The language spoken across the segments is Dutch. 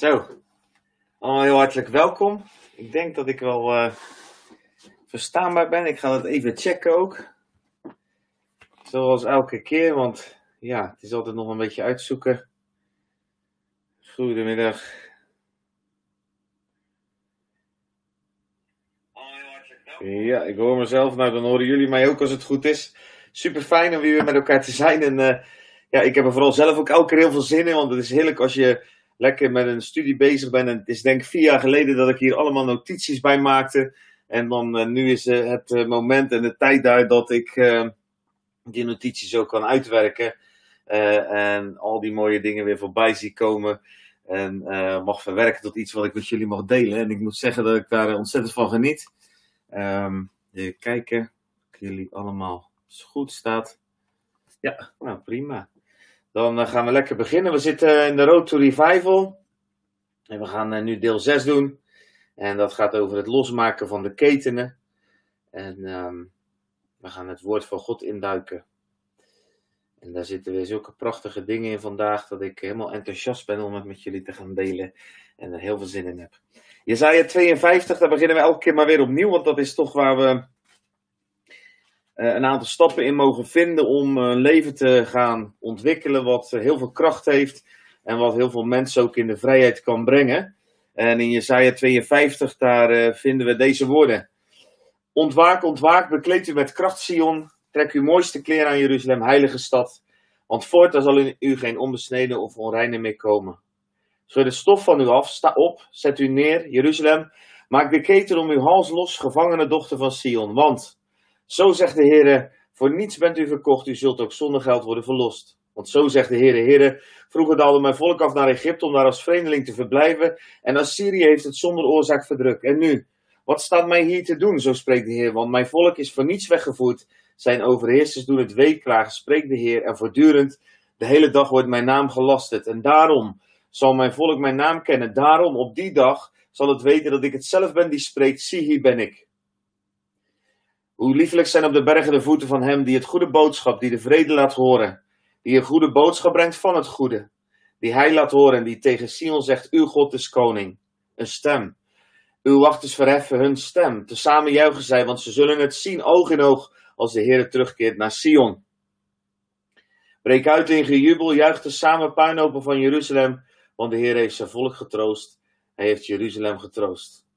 Zo, allemaal heel hartelijk welkom. Ik denk dat ik wel eh, verstaanbaar ben. Ik ga dat even checken ook. Zoals elke keer, want ja, het is altijd nog een beetje uitzoeken. Goedemiddag. Ja, ik hoor mezelf. Nou, dan horen jullie mij ook als het goed is. Super fijn om weer met elkaar te zijn. En eh, ja, ik heb er vooral zelf ook elke keer heel veel zin in. Want het is heerlijk als je lekker met een studie bezig bent. En het is denk ik vier jaar geleden dat ik hier allemaal notities bij maakte. En dan uh, nu is uh, het uh, moment en de tijd daar dat ik die notities ook kan uitwerken. en al die mooie dingen weer voorbij zie komen. En mag verwerken tot iets wat ik met jullie mag delen. En ik moet zeggen dat ik daar ontzettend van geniet. Um, even kijken of jullie allemaal goed staat. Ja, nou prima. Dan gaan we lekker beginnen. We zitten in de Road to Revival. En we gaan nu deel 6 doen. En dat gaat over het losmaken van de ketenen. En um, we gaan het woord van God induiken. En daar zitten weer zulke prachtige dingen in vandaag dat ik helemaal enthousiast ben om het met jullie te gaan delen. En er heel veel zin in heb. Jezaja 52, daar beginnen we elke keer maar weer opnieuw, want dat is toch waar we een aantal stappen in mogen vinden om een leven te gaan ontwikkelen wat heel veel kracht heeft en wat heel veel mensen ook in de vrijheid kan brengen. En in Jesaja 52, daar vinden we deze woorden. Ontwaak, ontwaak, bekleed u met kracht, Sion. Trek uw mooiste kleren aan Jeruzalem, heilige stad. Want voortaan zal in u geen onbesneden of onreine meer komen. Schud de stof van u af, sta op, zet u neer, Jeruzalem. Maak de keten om uw hals los, gevangene dochter van Sion. Want, zo zegt de Heer, voor niets bent u verkocht, u zult ook zonder geld worden verlost. Want zo zegt de Heer, Heer, vroeger daalde mijn volk af naar Egypte om daar als vreemdeling te verblijven. En Assyrië heeft het zonder oorzaak verdrukt. En nu, wat staat mij hier te doen, zo spreekt de Heer, want mijn volk is voor niets weggevoerd. Zijn overheersers doen het weeklagen, spreekt de Heer, en voortdurend, de hele dag wordt mijn naam gelasterd. En daarom zal mijn volk mijn naam kennen. Daarom, op die dag, zal het weten dat ik het zelf ben die spreekt. Zie, hier ben ik. Hoe liefelijk zijn op de bergen de voeten van hem die het goede boodschap, die de vrede laat horen. Die een goede boodschap brengt van het goede. Die hij laat horen en die tegen Sion zegt, uw God is koning. Een stem. Uw wachters verheffen hun stem. Tezamen juichen zij, want ze zullen het zien oog in oog als de Heer terugkeert naar Sion. Breek uit in gejubel, juich de samen puinhopen van Jeruzalem, want de Heer heeft zijn volk getroost. Hij heeft Jeruzalem getroost.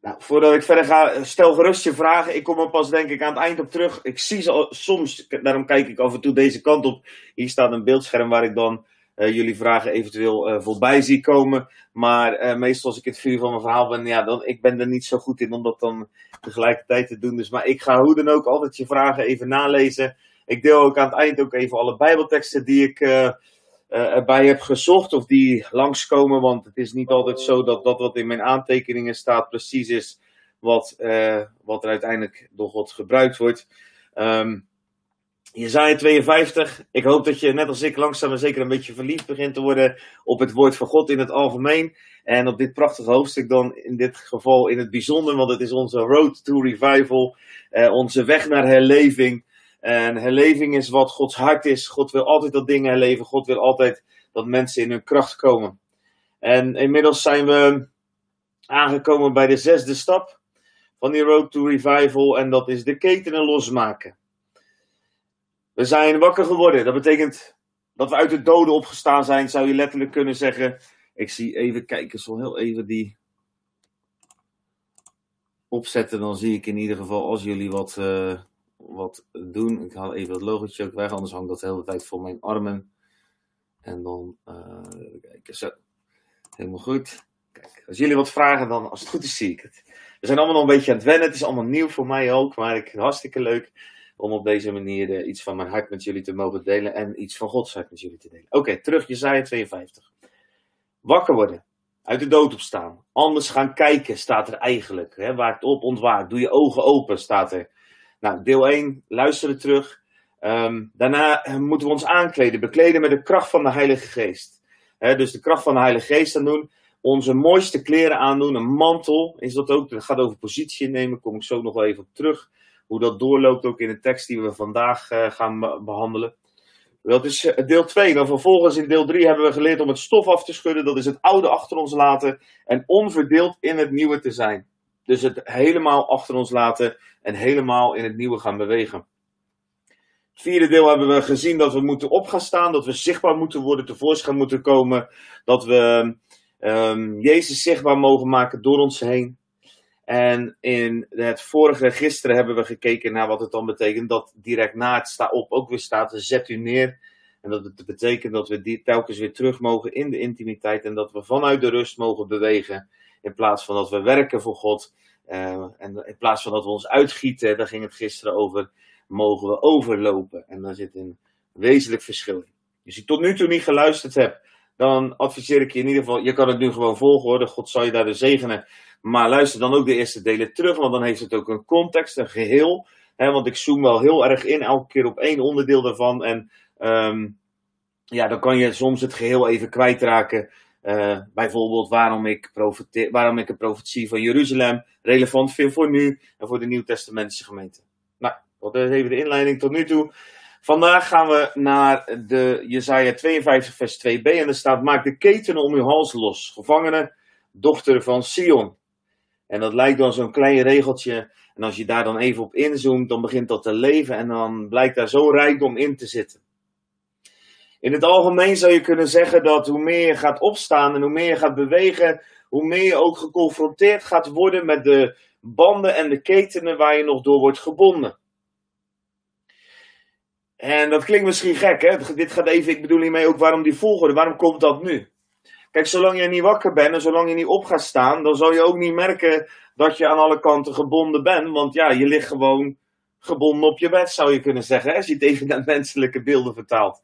Nou, voordat ik verder ga, stel gerust je vragen. Ik kom er pas denk ik aan het eind op terug. Ik zie ze soms, daarom kijk ik af en toe deze kant op. Hier staat een beeldscherm waar ik dan uh, jullie vragen eventueel uh, voorbij zie komen. Maar uh, meestal als ik het vuur van mijn verhaal ben, ja, dan, ik ben er niet zo goed in om dat dan tegelijkertijd te doen. Dus, maar ik ga hoe dan ook altijd je vragen even nalezen. Ik deel ook aan het eind ook even alle bijbelteksten die ik erbij heb gezocht of die langskomen. Want het is niet altijd zo dat dat wat in mijn aantekeningen staat precies is wat, wat er uiteindelijk door God gebruikt wordt. Um, Jezaja 52. Ik hoop dat je net als ik langzaam maar zeker een beetje verliefd begint te worden op het woord van God in het algemeen. En op dit prachtige hoofdstuk dan in dit geval in het bijzonder, want het is onze road to revival. Uh, onze weg naar herleving. En herleving is wat Gods hart is. God wil altijd dat dingen herleven. God wil altijd dat mensen in hun kracht komen. En inmiddels zijn we aangekomen bij de zesde stap van die road to revival. En dat is de ketenen losmaken. We zijn wakker geworden. Dat betekent dat we uit de doden opgestaan zijn, zou je letterlijk kunnen zeggen. Ik zie even kijken, zo heel even die opzetten. Dan zie ik in ieder geval als jullie wat, uh, wat doen. Ik haal even het logotje ook weg, anders hangt dat de hele tijd voor mijn armen. En dan, uh, kijken, zo. Helemaal goed. Kijk, als jullie wat vragen, dan als het goed is, zie ik het. We zijn allemaal nog een beetje aan het wennen. Het is allemaal nieuw voor mij ook, maar ik, hartstikke leuk om op deze manier uh, iets van mijn hart met jullie te mogen delen en iets van Gods hart met jullie te delen. Oké, okay, terug Jezaja 52. Wakker worden, uit de dood opstaan, anders gaan kijken staat er eigenlijk. Hè? Waakt op, ontwaakt, doe je ogen open staat er. Nou, deel 1, luisteren terug. Um, daarna moeten we ons aankleden, bekleden met de kracht van de Heilige Geest. Dus de kracht van de Heilige Geest aan doen. Onze mooiste kleren aandoen, een mantel is dat ook. Dat gaat over positie innemen, kom ik zo nog wel even op terug hoe dat doorloopt ook in de tekst die we vandaag uh, gaan behandelen. Dat is eh, deel 2. Dan vervolgens in deel 3 hebben we geleerd om het stof af te schudden. Dat is het oude achter ons laten en onverdeeld in het nieuwe te zijn. Dus het helemaal achter ons laten en helemaal in het nieuwe gaan bewegen. Het vierde deel hebben we gezien dat we moeten op gaan staan, dat we zichtbaar moeten worden, tevoorschijn moeten komen, dat we um, Jezus zichtbaar mogen maken door ons heen. En in het vorige gisteren hebben we gekeken naar wat het dan betekent dat direct na het sta op ook weer staat, zet u neer. En dat het betekent dat we die telkens weer terug mogen in de intimiteit en dat we vanuit de rust mogen bewegen. In plaats van dat we werken voor God. Uh, en in plaats van dat we ons uitgieten, daar ging het gisteren over, mogen we overlopen. En daar zit een wezenlijk verschil in. Als je tot nu toe niet geluisterd hebt, dan adviseer ik je in ieder geval, je kan het nu gewoon volgen hoor, God zal je daar de zegenen. Maar luister dan ook de eerste delen terug, want dan heeft het ook een context, een geheel. Hè, want ik zoom wel heel erg in, elke keer op één onderdeel daarvan. En um, ja, dan kan je soms het geheel even kwijtraken. Uh, bijvoorbeeld waarom ik, waarom ik een profetie van Jeruzalem relevant vind voor nu en voor de Nieuw-Testamentische gemeente. Nou, dat is even de inleiding tot nu toe. Vandaag gaan we naar de Jesaja 52 vers 2b en er staat, maak de ketenen om uw hals los, gevangene, dochter van Sion. En dat lijkt dan zo'n klein regeltje. En als je daar dan even op inzoomt, dan begint dat te leven en dan blijkt daar zo rijkdom in te zitten. In het algemeen zou je kunnen zeggen dat hoe meer je gaat opstaan en hoe meer je gaat bewegen, hoe meer je ook geconfronteerd gaat worden met de banden en de ketenen waar je nog door wordt gebonden. En dat klinkt misschien gek, hè? Dit gaat even, ik bedoel hiermee ook waarom die volgorde, waarom komt dat nu? Kijk, zolang je niet wakker bent en zolang je niet op gaat staan, dan zal je ook niet merken dat je aan alle kanten gebonden bent. Want ja, je ligt gewoon gebonden op je bed, zou je kunnen zeggen, als je het even naar menselijke beelden vertaalt.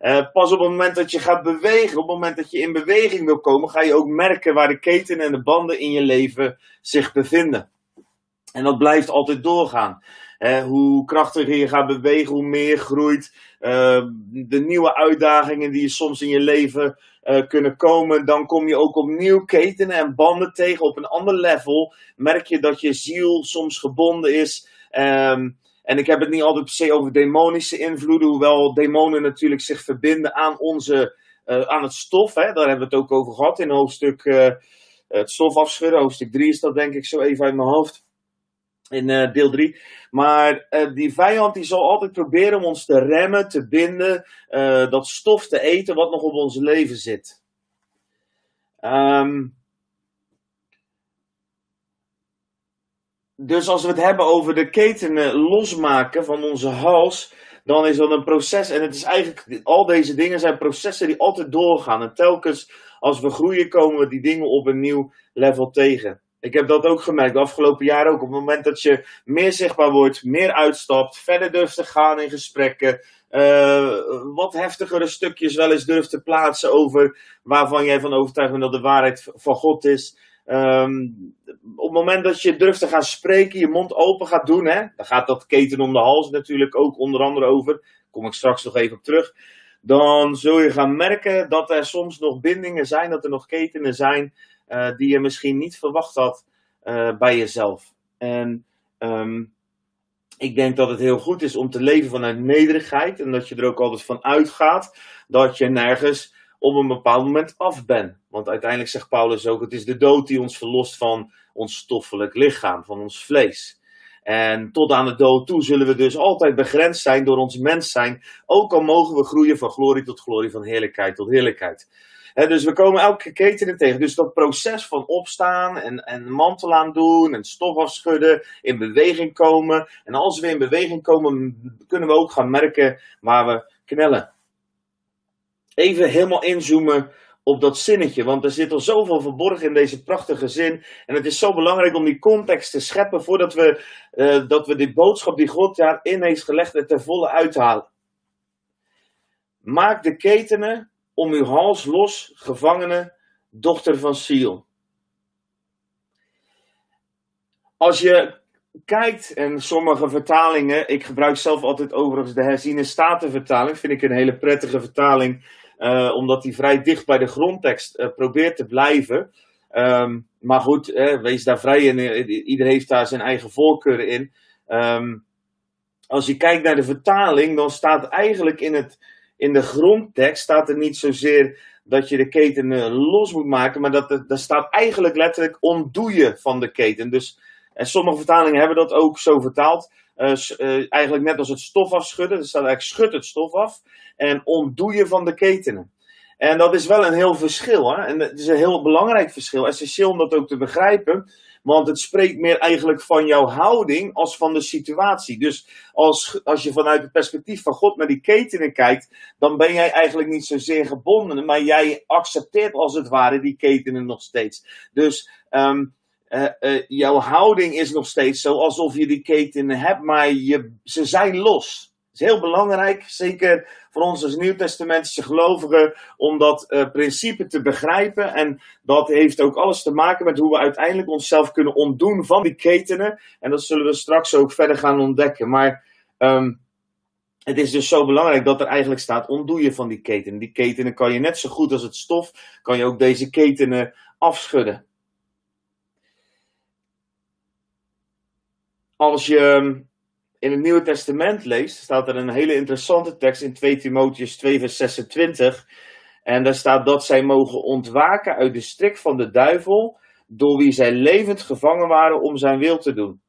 Uh, pas op het moment dat je gaat bewegen, op het moment dat je in beweging wil komen, ga je ook merken waar de keten en de banden in je leven zich bevinden. En dat blijft altijd doorgaan. Uh, hoe krachtiger je gaat bewegen, hoe meer groeit. Uh, de nieuwe uitdagingen die je soms in je leven kunnen komen, dan kom je ook opnieuw ketenen en banden tegen op een ander level. Merk je dat je ziel soms gebonden is. Um, en ik heb het niet altijd per se over demonische invloeden, hoewel demonen natuurlijk zich verbinden aan, onze, uh, aan het stof. Hè? Daar hebben we het ook over gehad in hoofdstuk uh, het stof afschudden. Hoofdstuk 3 is dat denk ik zo even uit mijn hoofd. In uh, deel 3. Maar die vijand die zal altijd proberen om ons te remmen, te binden, dat stof te eten wat nog op ons leven zit. Um, dus als we het hebben over de ketenen losmaken van onze hals, dan is dat een proces. En het is eigenlijk, al deze dingen zijn processen die altijd doorgaan. En telkens als we groeien, komen we die dingen op een nieuw level tegen. Ik heb dat ook gemerkt de afgelopen jaren ook. Op het moment dat je meer zichtbaar wordt, meer uitstapt, verder durft te gaan in gesprekken, uh, wat heftigere stukjes wel eens durft te plaatsen over waarvan jij van overtuigd bent dat de waarheid van God is. Um, op het moment dat je durft te gaan spreken, je mond open gaat doen, hè, dan gaat dat keten om de hals natuurlijk ook onder andere over. Daar kom ik straks nog even op terug. Dan zul je gaan merken dat er soms nog bindingen zijn, dat er nog ketenen zijn uh, die je misschien niet verwacht had uh, bij jezelf. En um, ik denk dat het heel goed is om te leven vanuit nederigheid en dat je er ook altijd van uitgaat dat je nergens op een bepaald moment af ben. Want uiteindelijk zegt Paulus ook: het is de dood die ons verlost van ons stoffelijk lichaam, van ons vlees. En tot aan de dood toe zullen we dus altijd begrensd zijn door ons mens zijn. Ook al mogen we groeien van glorie tot glorie, van heerlijkheid tot heerlijkheid. dus we komen elke keten tegen. Dus dat proces van opstaan en, en mantel aan doen en stof afschudden, in beweging komen. En als we in beweging komen, kunnen we ook gaan merken waar we knellen even helemaal inzoomen op dat zinnetje. Want er zit al zoveel verborgen in deze prachtige zin. En het is zo belangrijk om die context te scheppen voordat we, uh, dat we die boodschap die God daarin heeft gelegd er ten volle uithalen. Maak de ketenen om uw hals los, gevangene, dochter van Sion. Als je kijkt, en sommige vertalingen, ik gebruik zelf altijd overigens de herziene statenvertaling, vind ik een hele prettige vertaling uh, omdat hij vrij dicht bij de grondtekst uh, probeert te blijven. Um, maar goed, wees daar vrij in. Ieder heeft daar zijn eigen voorkeuren in. Um, als je kijkt naar de vertaling, dan staat eigenlijk in het, in de grondtekst staat er niet zozeer dat je de keten los moet maken, maar dat er, staat eigenlijk letterlijk ontdoeien van de keten. Dus en sommige vertalingen hebben dat ook zo vertaald. Uh, uh, eigenlijk net als het stof afschudden. Er staat eigenlijk schud het stof af en ontdoeien van de ketenen. En dat is wel een heel verschil. Hè? En het is een heel belangrijk verschil. Essentieel om dat ook te begrijpen. Want het spreekt meer eigenlijk van jouw houding als van de situatie. Dus als, als je vanuit het perspectief van God naar die ketenen kijkt, dan ben jij eigenlijk niet zozeer gebonden, maar jij accepteert als het ware die ketenen nog steeds. Dus um, uh, jouw houding is nog steeds zo alsof je die ketenen hebt, maar je, ze zijn los is heel belangrijk, zeker voor ons als Nieuwtestamentische gelovigen, om dat uh, principe te begrijpen. En dat heeft ook alles te maken met hoe we uiteindelijk onszelf kunnen ontdoen van die ketenen. En dat zullen we straks ook verder gaan ontdekken. Maar um, het is dus zo belangrijk dat er eigenlijk staat: ontdoe je van die ketenen. Die ketenen kan je net zo goed als het stof, kan je ook deze ketenen afschudden. Als je in het Nieuwe Testament leest, staat er een hele interessante tekst in 2 Timotheus 2, vers 26. En daar staat dat zij mogen ontwaken uit de strik van de duivel, door wie zij levend gevangen waren om zijn wil te doen.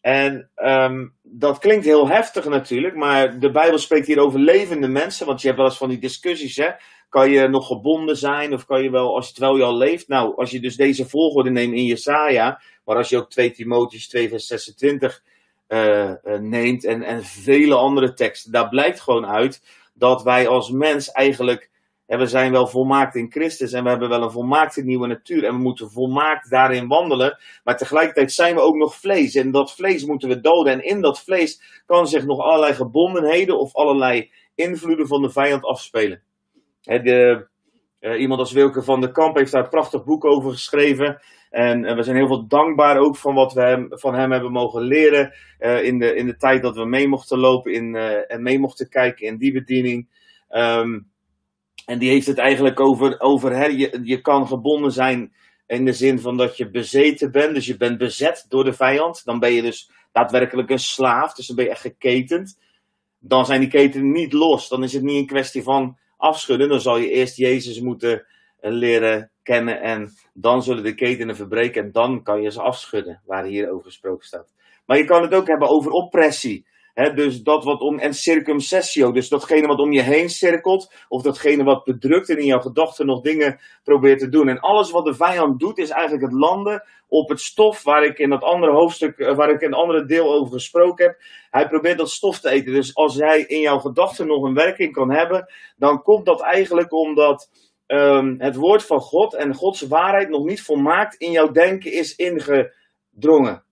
En um, dat klinkt heel heftig natuurlijk, maar de Bijbel spreekt hier over levende mensen, want je hebt wel eens van die discussies, hè. Kan je nog gebonden zijn of kan je wel, als terwijl je al leeft? Nou, als je dus deze volgorde neemt in Jesaja, maar als je ook 2 Timotheus 2 vers 26 uh, neemt en, en vele andere teksten. Daar blijkt gewoon uit dat wij als mens eigenlijk, en we zijn wel volmaakt in Christus en we hebben wel een volmaakte nieuwe natuur en we moeten volmaakt daarin wandelen, maar tegelijkertijd zijn we ook nog vlees en dat vlees moeten we doden en in dat vlees kan zich nog allerlei gebondenheden of allerlei invloeden van de vijand afspelen. De, uh, iemand als Wilke van der Kamp heeft daar een prachtig boek over geschreven. En uh, we zijn heel veel dankbaar ook van wat we hem, van hem hebben mogen leren. Uh, in, de, in de tijd dat we mee mochten lopen in, en mee mochten kijken in die bediening. Um, en die heeft het eigenlijk over, over hè, je, je kan gebonden zijn in de zin van dat je bezeten bent. Dus je bent bezet door de vijand. Dan ben je dus daadwerkelijk een slaaf. Dus dan ben je echt geketend. Dan zijn die ketenen niet los. Dan is het niet een kwestie van afschudden, dan zal je eerst Jezus moeten eh, leren kennen en dan zullen de ketenen verbreken en dan kan je ze afschudden, waar hier over gesproken staat. Maar je kan het ook hebben over oppressie dus dat wat om, en circumcessio, dus datgene wat om je heen cirkelt, of datgene wat bedrukt en in jouw gedachten nog dingen probeert te doen. En alles wat de vijand doet, is eigenlijk het landen op het stof waar ik in dat andere hoofdstuk, eh, waar ik in een andere deel over gesproken heb. Hij probeert dat stof te eten. Dus als hij in jouw gedachten nog een werking kan hebben, dan komt dat eigenlijk omdat um, het woord van God en Gods waarheid nog niet volmaakt in jouw denken is ingedrongen.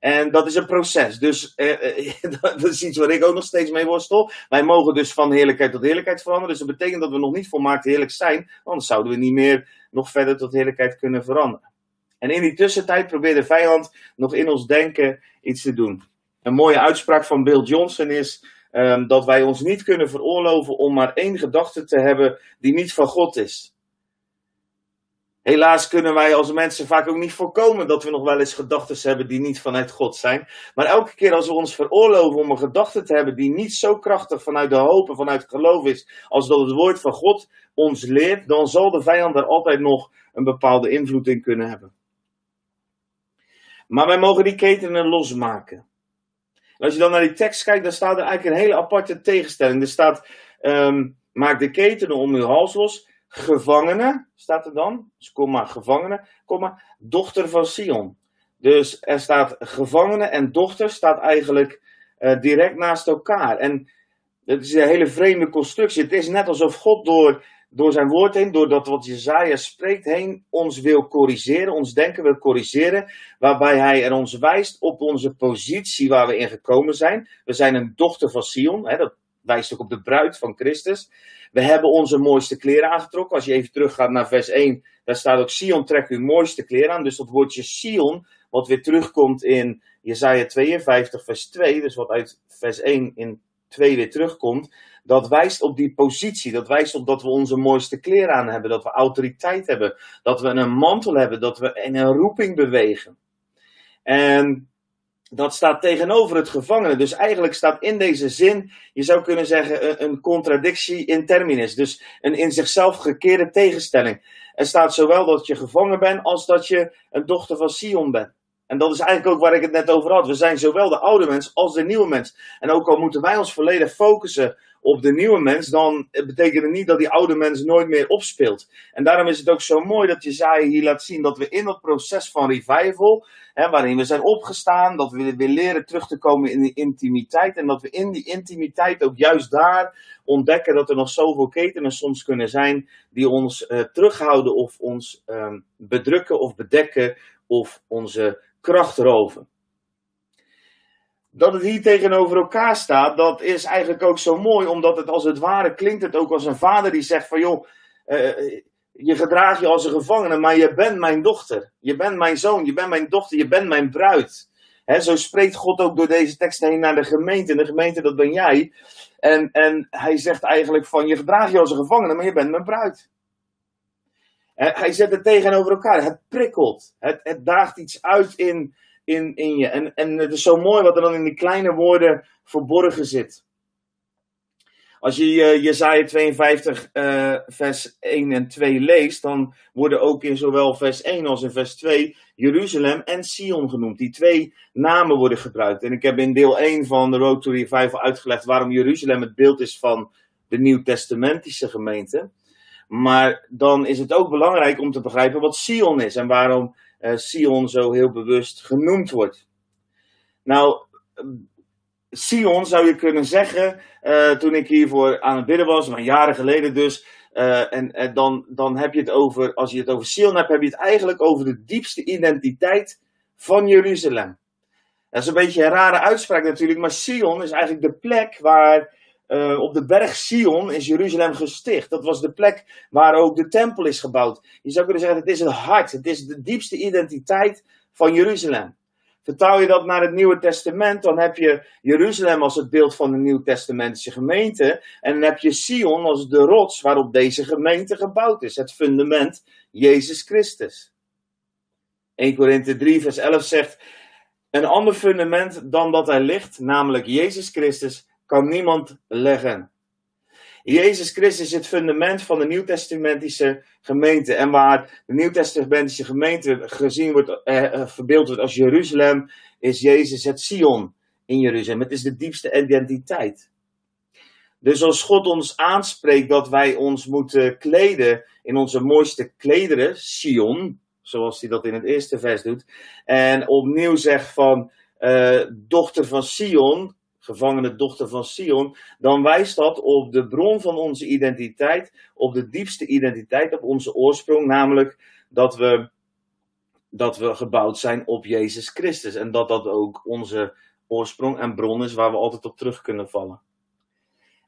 En dat is een proces. Dus eh, eh dat is iets waar ik ook nog steeds mee worstel. Wij mogen dus van heerlijkheid tot heerlijkheid veranderen. Dus dat betekent dat we nog niet volmaakt heerlijk zijn. Anders zouden we niet meer nog verder tot heerlijkheid kunnen veranderen. En in die tussentijd probeert de vijand nog in ons denken iets te doen. Een mooie uitspraak van Bill Johnson is um, dat wij ons niet kunnen veroorloven om maar één gedachte te hebben die niet van God is. Helaas kunnen wij als mensen vaak ook niet voorkomen dat we nog wel eens gedachten hebben die niet vanuit God zijn. Maar elke keer als we ons veroorloven om een gedachte te hebben die niet zo krachtig vanuit de hoop en vanuit het geloof is, als dat het woord van God ons leert, dan zal de vijand er altijd nog een bepaalde invloed in kunnen hebben. Maar wij mogen die ketenen losmaken. En als je dan naar die tekst kijkt, dan staat er eigenlijk een hele aparte tegenstelling. Er staat, um, maak de ketenen om uw hals los gevangene, staat er dan. Dus komma, gevangene, komma, dochter van Sion. Dus er staat gevangene en dochter staat eigenlijk uh, direct naast elkaar. En het is een hele vreemde constructie. Het is net alsof God door, door zijn woord heen, door dat wat Jezaja spreekt heen, ons wil corrigeren, ons denken wil corrigeren, waarbij hij er ons wijst op onze positie waar we in gekomen zijn. We zijn een dochter van Sion, hè, dat wijst ook op de bruid van Christus. We hebben onze mooiste kleren aangetrokken. Als je even teruggaat naar vers 1, daar staat ook Sion, trek uw mooiste kleren aan. Dus dat woordje Sion, wat weer terugkomt in Jesaja 52, vers 2, dus wat uit vers 1 in 2 weer terugkomt, dat wijst op die positie. Dat wijst op dat we onze mooiste kleren aan hebben, dat we autoriteit hebben, dat we een mantel hebben, dat we in een roeping bewegen. En dat staat tegenover het gevangene. Dus eigenlijk staat in deze zin, je zou kunnen zeggen, een, contradictie in terminis. Dus een in zichzelf gekeerde tegenstelling. Er staat zowel dat je gevangen bent als dat je een dochter van Sion bent. En dat is eigenlijk ook waar ik het net over had. We zijn zowel de oude mens als de nieuwe mens. En ook al moeten wij ons volledig focussen op de nieuwe mens, dan betekent het niet dat die oude mens nooit meer opspeelt. En daarom is het ook zo mooi dat Jezaja hier laat zien dat we in dat proces van revival, hè, waarin we zijn opgestaan, dat we weer leren terug te komen in die intimiteit. En dat we in die intimiteit ook juist daar ontdekken dat er nog zoveel ketenen soms kunnen zijn die ons uh, terughouden of ons uh, bedrukken of bedekken of onze kracht roven. Dat het hier tegenover elkaar staat, dat is eigenlijk ook zo mooi, omdat het als het ware klinkt het ook als een vader die zegt van joh, uh, je gedraagt je als een gevangene, maar je bent mijn dochter, je bent mijn zoon, je bent mijn dochter, je bent mijn bruid. He, zo spreekt God ook door deze tekst heen naar de gemeente. En de gemeente, dat ben jij. En, en hij zegt eigenlijk van, je gedraagt je als een gevangene, maar je bent mijn bruid. Hij zet het tegenover elkaar. Het prikkelt. Het, het daagt iets uit in, in, in je. En, en het is zo mooi wat er dan in die kleine woorden verborgen zit. Als je uh, Jezaja 52 uh, vers 1 en 2 leest, dan worden ook in zowel vers 1 als in vers 2 Jeruzalem en Sion genoemd. Die twee namen worden gebruikt. En ik heb in deel 1 van de Road to Revival uitgelegd waarom Jeruzalem het beeld is van de Nieuw-Testamentische gemeente. Maar dan is het ook belangrijk om te begrijpen wat Sion is en waarom Sion zo heel bewust genoemd wordt. Nou, Sion zou je kunnen zeggen, uh, toen ik hiervoor aan het bidden was, maar jaren geleden dus. Uh, en, en dan, dan heb je het over, als je het over Sion hebt, heb je het eigenlijk over de diepste identiteit van Jeruzalem. Dat is een beetje een rare uitspraak natuurlijk, maar Sion is eigenlijk de plek waar uh, op de berg Sion is Jeruzalem gesticht. Dat was de plek waar ook de tempel is gebouwd. Je zou kunnen zeggen, het is het hart, het is de diepste identiteit van Jeruzalem. Vertaal je dat naar het Nieuwe Testament, dan heb je Jeruzalem als het beeld van de Nieuw-Testamentische gemeente. En dan heb je Sion als de rots waarop deze gemeente gebouwd is. Het fundament, Jezus Christus. 1 Korinthe 3, vers 11 zegt: Een ander fundament dan dat hij ligt, namelijk Jezus Christus, kan niemand leggen. Jezus Christus is het fundament van de Nieuwtestamentische gemeente. En waar de Nieuwtestamentische gemeente gezien wordt, eh, eh, verbeeld wordt als Jeruzalem, is Jezus het Sion in Jeruzalem. Het is de diepste identiteit. Dus als God ons aanspreekt dat wij ons moeten kleden in onze mooiste klederen, Sion, zoals hij dat in het eerste vers doet, en opnieuw zegt van uh, dochter van Sion, gevangene dochter van Sion, dan wijst dat op de bron van onze identiteit, op de diepste identiteit, op onze oorsprong, namelijk dat we, dat we gebouwd zijn op Jezus Christus. En dat dat ook onze oorsprong en bron is waar we altijd op terug kunnen vallen.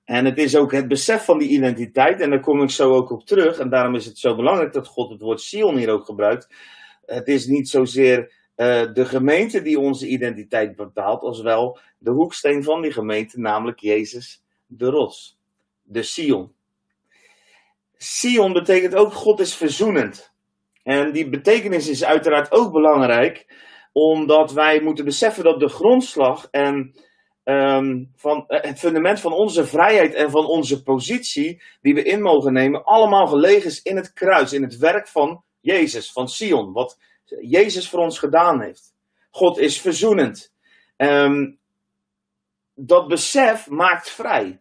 En het is ook het besef van die identiteit, en daar kom ik zo ook op terug, en daarom is het zo belangrijk dat God het woord Sion hier ook gebruikt. Het is niet zozeer uh, de gemeente die onze identiteit bepaalt, als wel de hoeksteen van die gemeente, namelijk Jezus de rots, de Sion. Sion betekent ook God is verzoenend. En die betekenis is uiteraard ook belangrijk, omdat wij moeten beseffen dat de grondslag en um, van eh, het fundament van onze vrijheid en van onze positie, die we in mogen nemen, allemaal gelegen is in het kruis, in het werk van Jezus, van Sion, wat Jezus voor ons gedaan heeft. God is verzoenend. Um, dat besef maakt vrij.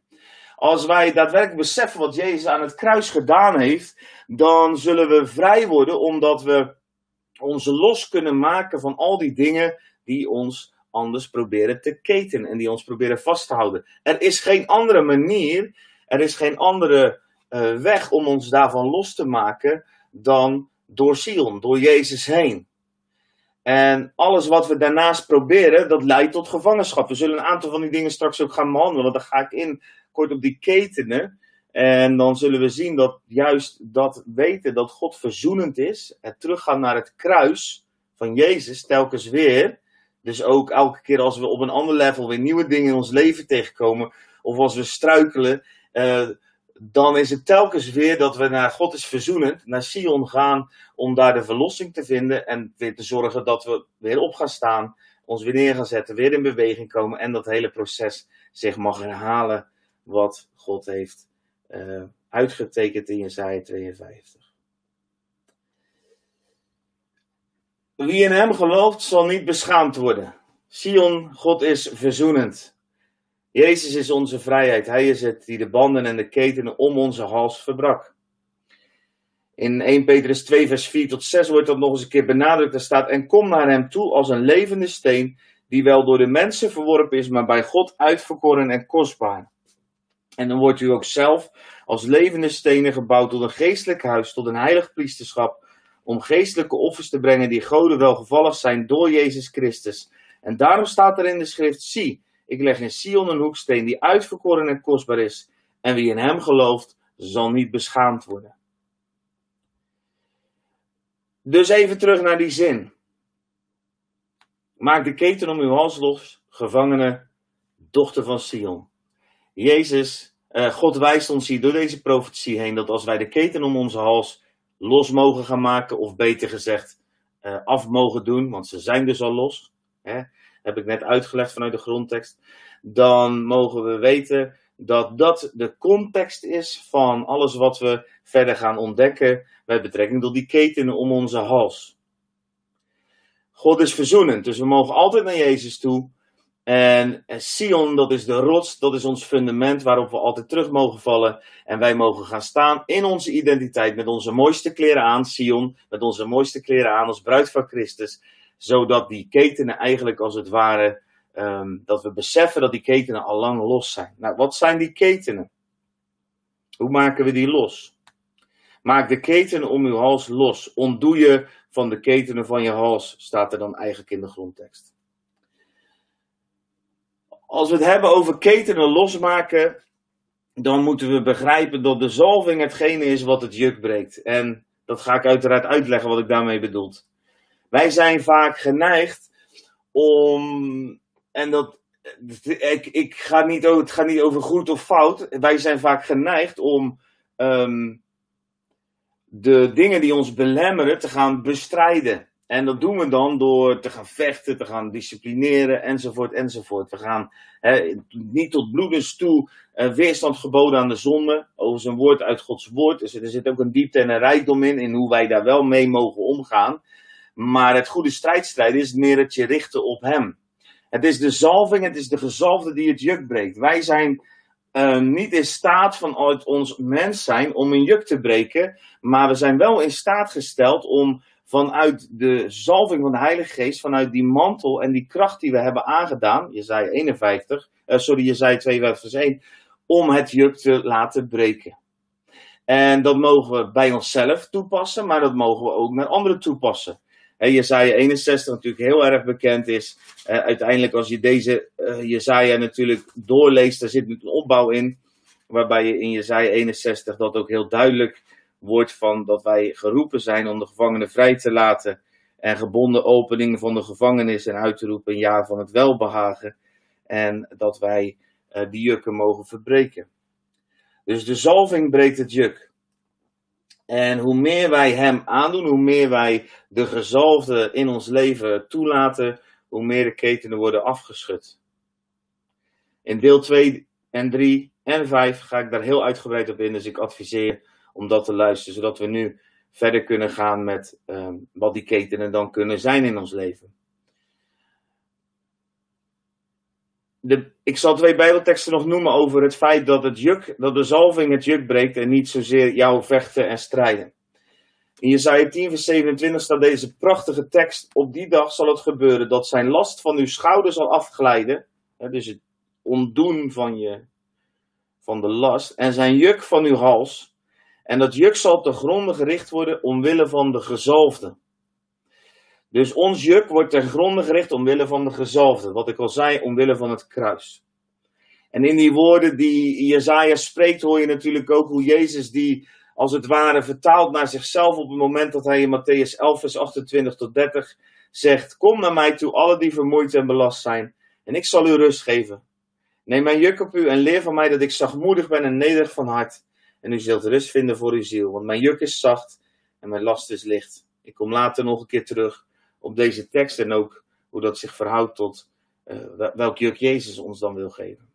Als wij daadwerkelijk beseffen wat Jezus aan het kruis gedaan heeft, dan zullen we vrij worden omdat we ons los kunnen maken van al die dingen die ons anders proberen te keten en die ons proberen vast te houden. Er is geen andere manier, er is geen andere uh, weg om ons daarvan los te maken dan door Sion, door Jezus heen. En alles wat we daarnaast proberen, dat leidt tot gevangenschap. We zullen een aantal van die dingen straks ook gaan behandelen. Dan ga ik in kort op die ketenen. En dan zullen we zien dat juist dat weten dat God verzoenend is, het teruggaan naar het kruis van Jezus telkens weer. Dus ook elke keer als we op een ander level weer nieuwe dingen in ons leven tegenkomen, of als we struikelen, uh, dan is het telkens weer dat we naar God is verzoenend, naar Sion gaan om daar de verlossing te vinden en weer te zorgen dat we weer op gaan staan ons weer neer gaan zetten, weer in beweging komen en dat hele proces zich mag herhalen wat God heeft uh, uitgetekend in Jesaja 52. Wie in hem gelooft zal niet beschaamd worden. Sion, God is verzoenend. Jezus is onze vrijheid. Hij is het die de banden en de ketenen om onze hals verbrak. In 1 Petrus 2, vers 4 tot 6 wordt dat nog eens een keer benadrukt. Er staat: En kom naar hem toe als een levende steen, die wel door de mensen verworpen is, maar bij God uitverkoren en kostbaar. En dan wordt u ook zelf als levende stenen gebouwd tot een geestelijk huis, tot een heilig priesterschap, om geestelijke offers te brengen die goden welgevallig zijn door Jezus Christus. En daarom staat er in de schrift: Zie, ik leg in Sion een hoeksteen die uitverkoren en kostbaar is, en wie in hem gelooft, zal niet beschaamd worden. Dus even terug naar die zin. Maak de keten om uw hals los, gevangene, dochter van Sion. Jezus, uh, God wijst ons hier door deze profetie heen dat als wij de keten om onze hals los mogen gaan maken, of beter gezegd uh, af mogen doen, want ze zijn dus al los, hè, heb ik net uitgelegd vanuit de grondtekst, dan mogen we weten dat dat de context is van alles wat we verder gaan ontdekken met betrekking tot die ketenen om onze hals. God is verzoenend, dus we mogen altijd naar Jezus toe. En Sion, dat is de rots, dat is ons fundament waarop we altijd terug mogen vallen. En wij mogen gaan staan in onze identiteit met onze mooiste kleren aan, Sion, met onze mooiste kleren aan als bruid van Christus. Zodat die ketenen eigenlijk als het ware um, dat we beseffen dat die ketenen al lang los zijn. Nou, wat zijn die ketenen? Hoe maken we die los? Maak de ketenen om uw hals los. Ontdoe je van de ketenen van je hals, staat er dan eigenlijk in de grondtekst. Als we het hebben over ketenen losmaken, dan moeten we begrijpen dat de zalving hetgene is wat het juk breekt. En dat ga ik uiteraard uitleggen wat ik daarmee bedoel. Wij zijn vaak geneigd om en dat, ik, ik ga niet, het gaat niet over goed of fout. Wij zijn vaak geneigd om um, de dingen die ons belemmeren te gaan bestrijden. En dat doen we dan door te gaan vechten, te gaan disciplineren, enzovoort, enzovoort. We gaan he, niet tot bloedens toe uh, weerstand geboden aan de zonde. Over zijn woord uit Gods woord. Dus er zit ook een diepte en een rijkdom in, in hoe wij daar wel mee mogen omgaan. Maar het goede strijdstrijden is meer het je richten op Hem. Het is de zalving, het is de gezalfde die het juk breekt. Wij zijn uh, niet in staat vanuit ons mens zijn om een juk te breken, maar we zijn wel in staat gesteld om vanuit de zalving van de Heilige Geest, vanuit die mantel en die kracht die we hebben aangedaan, Jezaja 51, uh, sorry, Jezaja 52 vers 1, om het juk te laten breken. En dat mogen we bij onszelf toepassen, maar dat mogen we ook met anderen toepassen. En Jesaja 61 natuurlijk heel erg bekend is. Uh, uiteindelijk als je deze uh, Jesaja natuurlijk doorleest, daar zit een opbouw in. Waarbij je in Jesaja 61 dat ook heel duidelijk wordt van dat wij geroepen zijn om de gevangenen vrij te laten. En gebonden opening van de gevangenis en uit te roepen een jaar van het welbehagen. En dat wij uh, die jukken mogen verbreken. Dus de zalving breekt het juk. En hoe meer wij Hem aandoen, hoe meer wij de gezalfde in ons leven toelaten, hoe meer de ketenen worden afgeschud. In deel 2 en 3 en 5 ga ik daar heel uitgebreid op in, dus ik adviseer om dat te luisteren, zodat we nu verder kunnen gaan met um, wat die ketenen dan kunnen zijn in ons leven. De, ik zal twee Bijbelteksten nog noemen over het feit dat, het juk, dat de zalving het juk breekt en niet zozeer jouw vechten en strijden. In Jesaja 10, vers 27 staat deze prachtige tekst. Op die dag zal het gebeuren dat zijn last van uw schouder zal afglijden. Hè, dus het ontdoen van, je, van de last. En zijn juk van uw hals. En dat juk zal de gronden gericht worden omwille van de gezalfde. Dus ons juk wordt ten gronde gericht omwille van de gezalfde. Wat ik al zei, omwille van het kruis. En in die woorden die Jezaja spreekt, hoor je natuurlijk ook hoe Jezus die als het ware vertaalt naar zichzelf op het moment dat hij in Matthäus 11, vers 28 tot 30 zegt: Kom naar mij toe, alle die vermoeid en belast zijn, en ik zal u rust geven. Neem mijn juk op u en leer van mij dat ik zachtmoedig ben en nederig van hart. En u zult rust vinden voor uw ziel, want mijn juk is zacht en mijn last is licht. Ik kom later nog een keer terug op deze tekst en ook hoe dat zich verhoudt tot welk juk Jezus ons dan wil geven.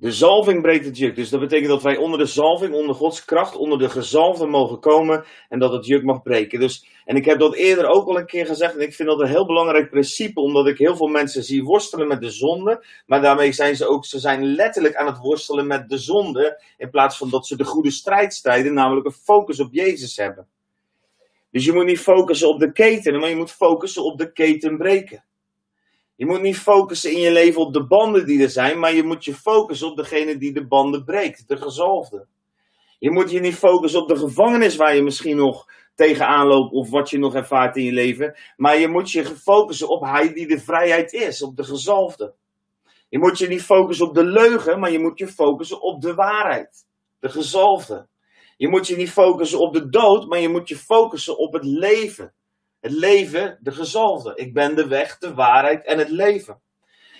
De zalving breekt het juk. Dus dat betekent dat wij onder de zalving, onder Gods kracht, onder de gezalfde mogen komen en dat het juk mag breken. Dus, en ik heb dat eerder ook al een keer gezegd en ik vind dat een heel belangrijk principe, omdat ik heel veel mensen zie worstelen met de zonde, maar daarmee zijn ze ook, ze zijn letterlijk aan het worstelen met de zonde, in plaats van dat ze de goede strijd strijden, namelijk een focus op Jezus hebben. Dus je moet niet focussen op de keten, maar je moet focussen op de keten breken. Je moet niet focussen in je leven op de banden die er zijn, maar je moet je focussen op degene die de banden breekt, de gezalfde. Je moet je niet focussen op de gevangenis waar je misschien nog tegenaan loopt of wat je nog ervaart in je leven, maar je moet je focussen op hij die de vrijheid is, op de gezalfde. Je moet je niet focussen op de leugen, maar je moet je focussen op de waarheid, de gezalfde. Je moet je niet focussen op de dood, maar je moet je focussen op het leven, het leven, de gezalfde. Ik ben de weg, de waarheid en het leven.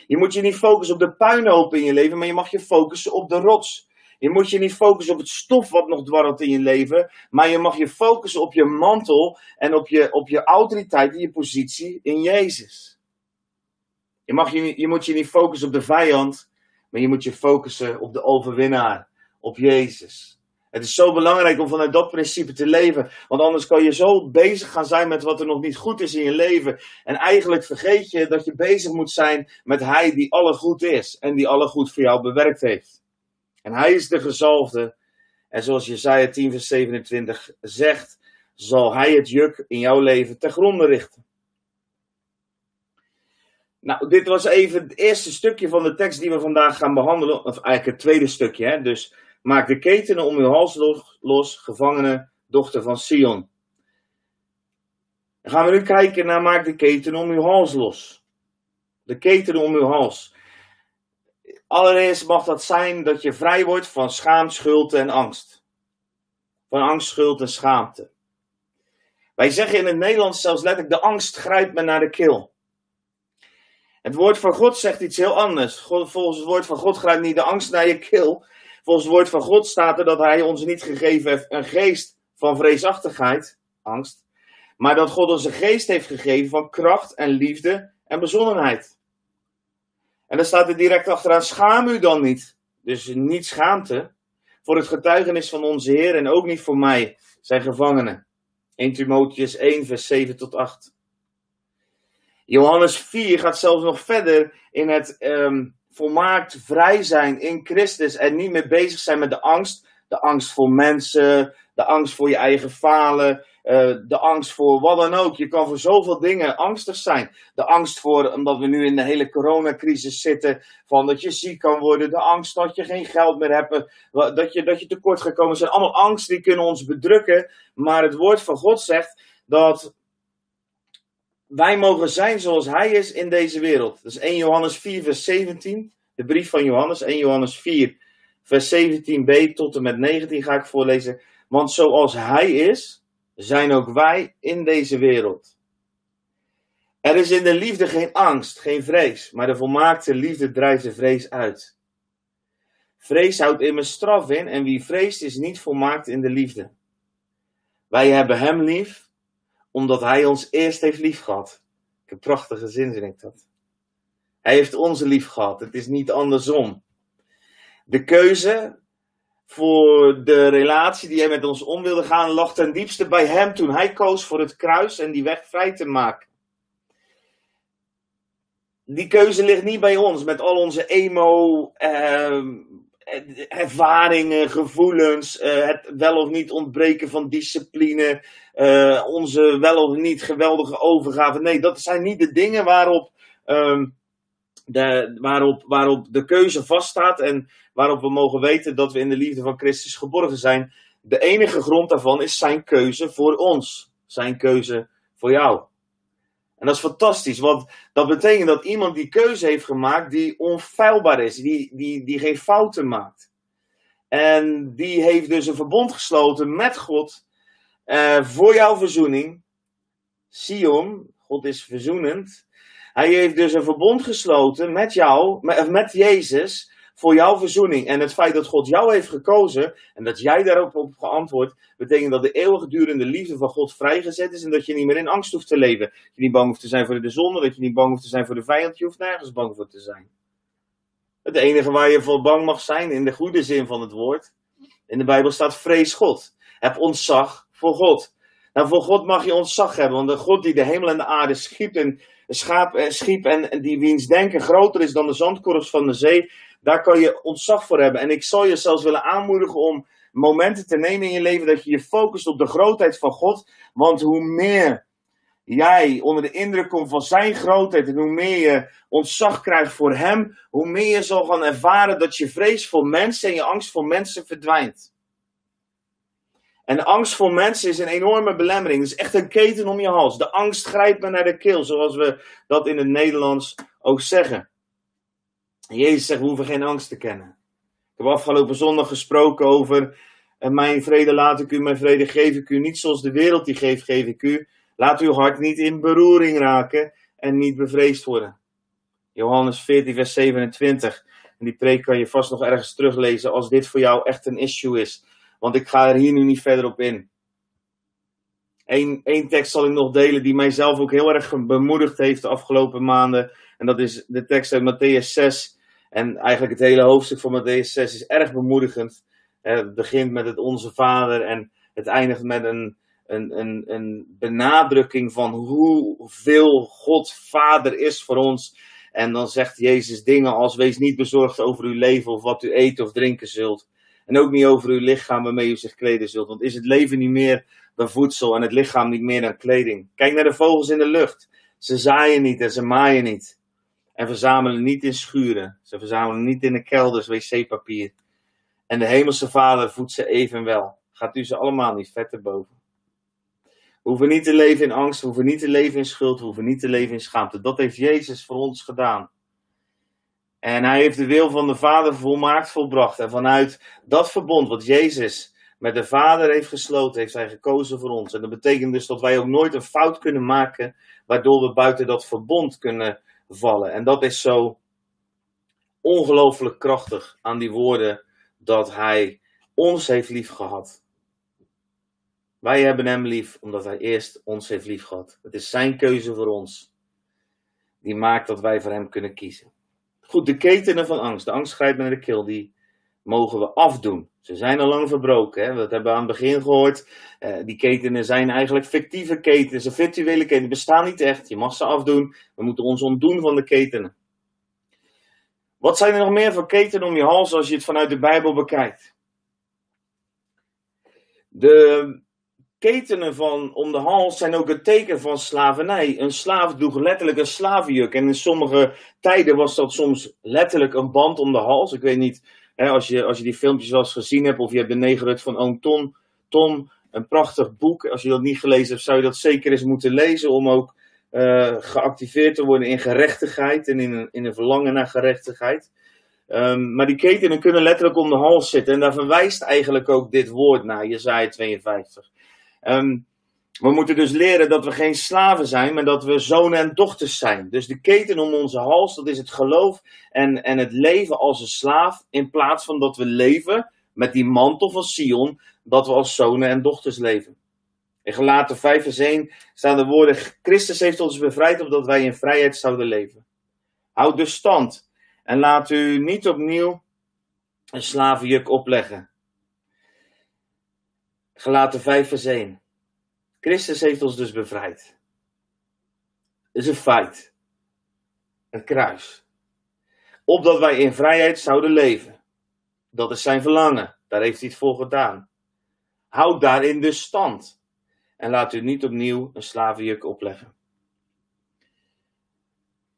Je moet je niet focussen op de puinhoop in je leven, maar je mag je focussen op de rots. Je moet je niet focussen op het stof wat nog dwarrelt in je leven, maar je mag je focussen op je mantel en op je, op je autoriteit en je positie in Jezus. Je, mag je, je moet je niet focussen op de vijand, maar je moet je focussen op de overwinnaar, op Jezus. Het is zo belangrijk om vanuit dat principe te leven. Want anders kan je zo bezig gaan zijn met wat er nog niet goed is in je leven. En eigenlijk vergeet je dat je bezig moet zijn met Hij die alle goed is. En die alle goed voor jou bewerkt heeft. En Hij is de gezalfde. En zoals Jesaja 10 vers 27 zegt, zal Hij het juk in jouw leven ter gronde richten. Nou, dit was even het eerste stukje van de tekst die we vandaag gaan behandelen. Of eigenlijk het tweede stukje. Hè? Dus Maak de ketenen om uw hals los, gevangene dochter van Sion. Dan gaan we nu kijken naar maak de ketenen om uw hals los. De ketenen om uw hals. Allereerst mag dat zijn dat je vrij wordt van schaam, schuld en angst. Van angst, schuld en schaamte. Wij zeggen in het Nederlands zelfs letterlijk: de angst grijpt me naar de keel. Het woord van God zegt iets heel anders. volgens het woord van God grijpt niet de angst naar je keel, Volgens het woord van God staat er dat hij ons niet gegeven heeft een geest van vreesachtigheid, angst, maar dat God ons een geest heeft gegeven van kracht en liefde en bezonnenheid. En dan staat er direct achteraan, schaam u dan niet. Dus niet schaamte voor het getuigenis van onze Heer en ook niet voor mij, zijn gevangenen. 1 Timotheus 1, vers 7 tot 8. Johannes 4 gaat zelfs nog verder in het um, volmaakt vrij zijn in Christus en niet meer bezig zijn met de angst. De angst voor mensen, de angst voor je eigen falen, uh, de angst voor wat dan ook. Je kan voor zoveel dingen angstig zijn. De angst voor, omdat we nu in de hele coronacrisis zitten, van dat je ziek kan worden. De angst dat je geen geld meer hebt, dat je, dat je tekort gaat komen. zijn allemaal angsten die kunnen ons bedrukken. Maar het woord van God zegt dat wij mogen zijn zoals Hij is in deze wereld. Dat is 1 Johannes 4, vers 17. De brief van Johannes, 1 Johannes 4, vers 17b tot en met 19 ga ik voorlezen. Want zoals Hij is, zijn ook wij in deze wereld. Er is in de liefde geen angst, geen vrees, maar de volmaakte liefde drijft de vrees uit. Vrees houdt immers straf in en wie vreest is niet volmaakt in de liefde. Wij hebben Hem lief omdat hij ons eerst heeft lief gehad. Een prachtige zin vind ik dat. Hij heeft ons lief gehad. Het is niet andersom. De keuze voor de relatie die hij met ons om wilde gaan, lag ten diepste bij hem toen hij koos voor het kruis en die weg vrij te maken. Die keuze ligt niet bij ons met al onze emo, eh, ervaringen, gevoelens, eh, het wel of niet ontbreken van discipline, uh, onze wel of niet geweldige overgave. Nee, dat zijn niet de dingen waarop, um, de, waarop, waarop de keuze vaststaat en waarop we mogen weten dat we in de liefde van Christus geborgen zijn. De enige grond daarvan is zijn keuze voor ons, zijn keuze voor jou. En dat is fantastisch, want dat betekent dat iemand die keuze heeft gemaakt die onfeilbaar is, die, die, die geen fouten maakt. En die heeft dus een verbond gesloten met God uh, voor jouw verzoening. Sion, God is verzoenend. Hij heeft dus een verbond gesloten met jou, met, met Jezus, voor jouw verzoening. En het feit dat God jou heeft gekozen en dat jij daarop op geantwoord, betekent dat de eeuwigdurende liefde van God vrijgezet is en dat je niet meer in angst hoeft te leven. Dat je niet bang hoeft te zijn voor de zonde, dat je niet bang hoeft te zijn voor de vijand, je hoeft nergens bang voor te zijn. Het enige waar je voor bang mag zijn, in de goede zin van het woord, in de Bijbel staat vrees God. Heb ontzag voor God. Nou, voor God mag je ontzag hebben, want de God die de hemel en de aarde schiep en, schaap, schiep en die wiens denken groter is dan de zandkorrels van de zee, daar kan je ontzag voor hebben. En ik zal je zelfs willen aanmoedigen om momenten te nemen in je leven dat je je focust op de grootheid van God. Want hoe meer jij onder de indruk komt van zijn grootheid en hoe meer je ontzag krijgt voor hem, hoe meer je zal gaan ervaren dat je vrees voor mensen en je angst voor mensen verdwijnt. En angst voor mensen is een enorme belemmering. Het is echt een keten om je hals. De angst grijpt me naar de keel, zoals we dat in het Nederlands ook zeggen. Jezus zegt, we hoeven geen angst te kennen. Ik heb afgelopen zondag gesproken over, en mijn vrede laat ik u, mijn vrede geef ik u. Niet zoals de wereld die geeft, geef ik u. Laat uw hart niet in beroering raken en niet bevreesd worden. Johannes 14, vers 27. En die preek kan je vast nog ergens teruglezen als dit voor jou echt een issue is. Want ik ga er hier nu niet verder op in. Eén, tekst zal ik nog delen die mijzelf ook heel erg bemoedigd heeft de afgelopen maanden. En dat is de tekst uit Matthäus 6. En eigenlijk het hele hoofdstuk van Matthäus 6 is erg bemoedigend. Het begint met het Onze Vader en het eindigt met een, een, een, een benadrukking van hoeveel God Vader is voor ons. En dan zegt Jezus dingen als: Wees niet bezorgd over uw leven of wat u eten of drinken zult. En ook niet over uw lichaam waarmee u zich kleden zult. Want is het leven niet meer dan voedsel en het lichaam niet meer dan kleding? Kijk naar de vogels in de lucht. Ze zaaien niet en ze maaien niet. En verzamelen niet in schuren. Ze verzamelen niet in de kelders wc-papier. En de hemelse vader voedt ze evenwel. Gaat u ze allemaal niet vet erboven. We hoeven niet te leven in angst, we hoeven niet te leven in schuld, we hoeven niet te leven in schaamte. Dat heeft Jezus voor ons gedaan. En hij heeft de wil van de Vader volmaakt volbracht. En vanuit dat verbond wat Jezus met de Vader heeft gesloten, heeft hij gekozen voor ons. En dat betekent dus dat wij ook nooit een fout kunnen maken, waardoor we buiten dat verbond kunnen vallen. En dat is zo ongelooflijk krachtig aan die woorden dat hij ons heeft lief gehad. Wij hebben hem lief omdat hij eerst ons heeft lief gehad. Het is zijn keuze voor ons. Die maakt dat wij voor hem kunnen kiezen. Goed, de ketenen van angst. De angst grijpt naar de keel. Die mogen we afdoen. Ze zijn al lang verbroken. Hè? Dat hebben we aan het begin gehoord. Uh, die ketenen zijn eigenlijk fictieve ketenen. Ze virtuele ketenen. bestaan niet echt. Je mag ze afdoen. We moeten ons ontdoen van de ketenen. Wat zijn er nog meer voor ketenen om je hals als je het vanuit de Bijbel bekijkt? De ketenen van om de hals zijn ook het teken van slavernij. Een slaaf droeg letterlijk een slavenjuk. En in sommige tijden was dat soms letterlijk een band om de hals. Ik weet niet hè, als, je, als je die filmpjes wel eens gezien hebt, of je hebt de negerhut van oom Tom. Tom, een prachtig boek. Als je dat niet gelezen hebt, zou je dat zeker eens moeten lezen. Om ook uh, geactiveerd te worden in gerechtigheid en in een, in een verlangen naar gerechtigheid. Um, maar die ketenen kunnen letterlijk om de hals zitten. En daar verwijst eigenlijk ook dit woord naar, Jezaja 52. Um, we moeten dus leren dat we geen slaven zijn, maar dat we zonen en dochters zijn. Dus de keten om onze hals, dat is het geloof en, en het leven als een slaaf. In plaats van dat we leven met die mantel van Sion, dat we als zonen en dochters leven. In Gelaten 5 vers 1 staan de woorden: Christus heeft ons bevrijd opdat wij in vrijheid zouden leven. Houd dus stand en laat u niet opnieuw een slavenjuk opleggen. Gelaten 5 vers 1. Christus heeft ons dus bevrijd. Dat is een feit. Een kruis. Opdat wij in vrijheid zouden leven. Dat is zijn verlangen. Daar heeft hij het voor gedaan. Houd daarin dus stand. En laat u niet opnieuw een slavenjuk opleggen.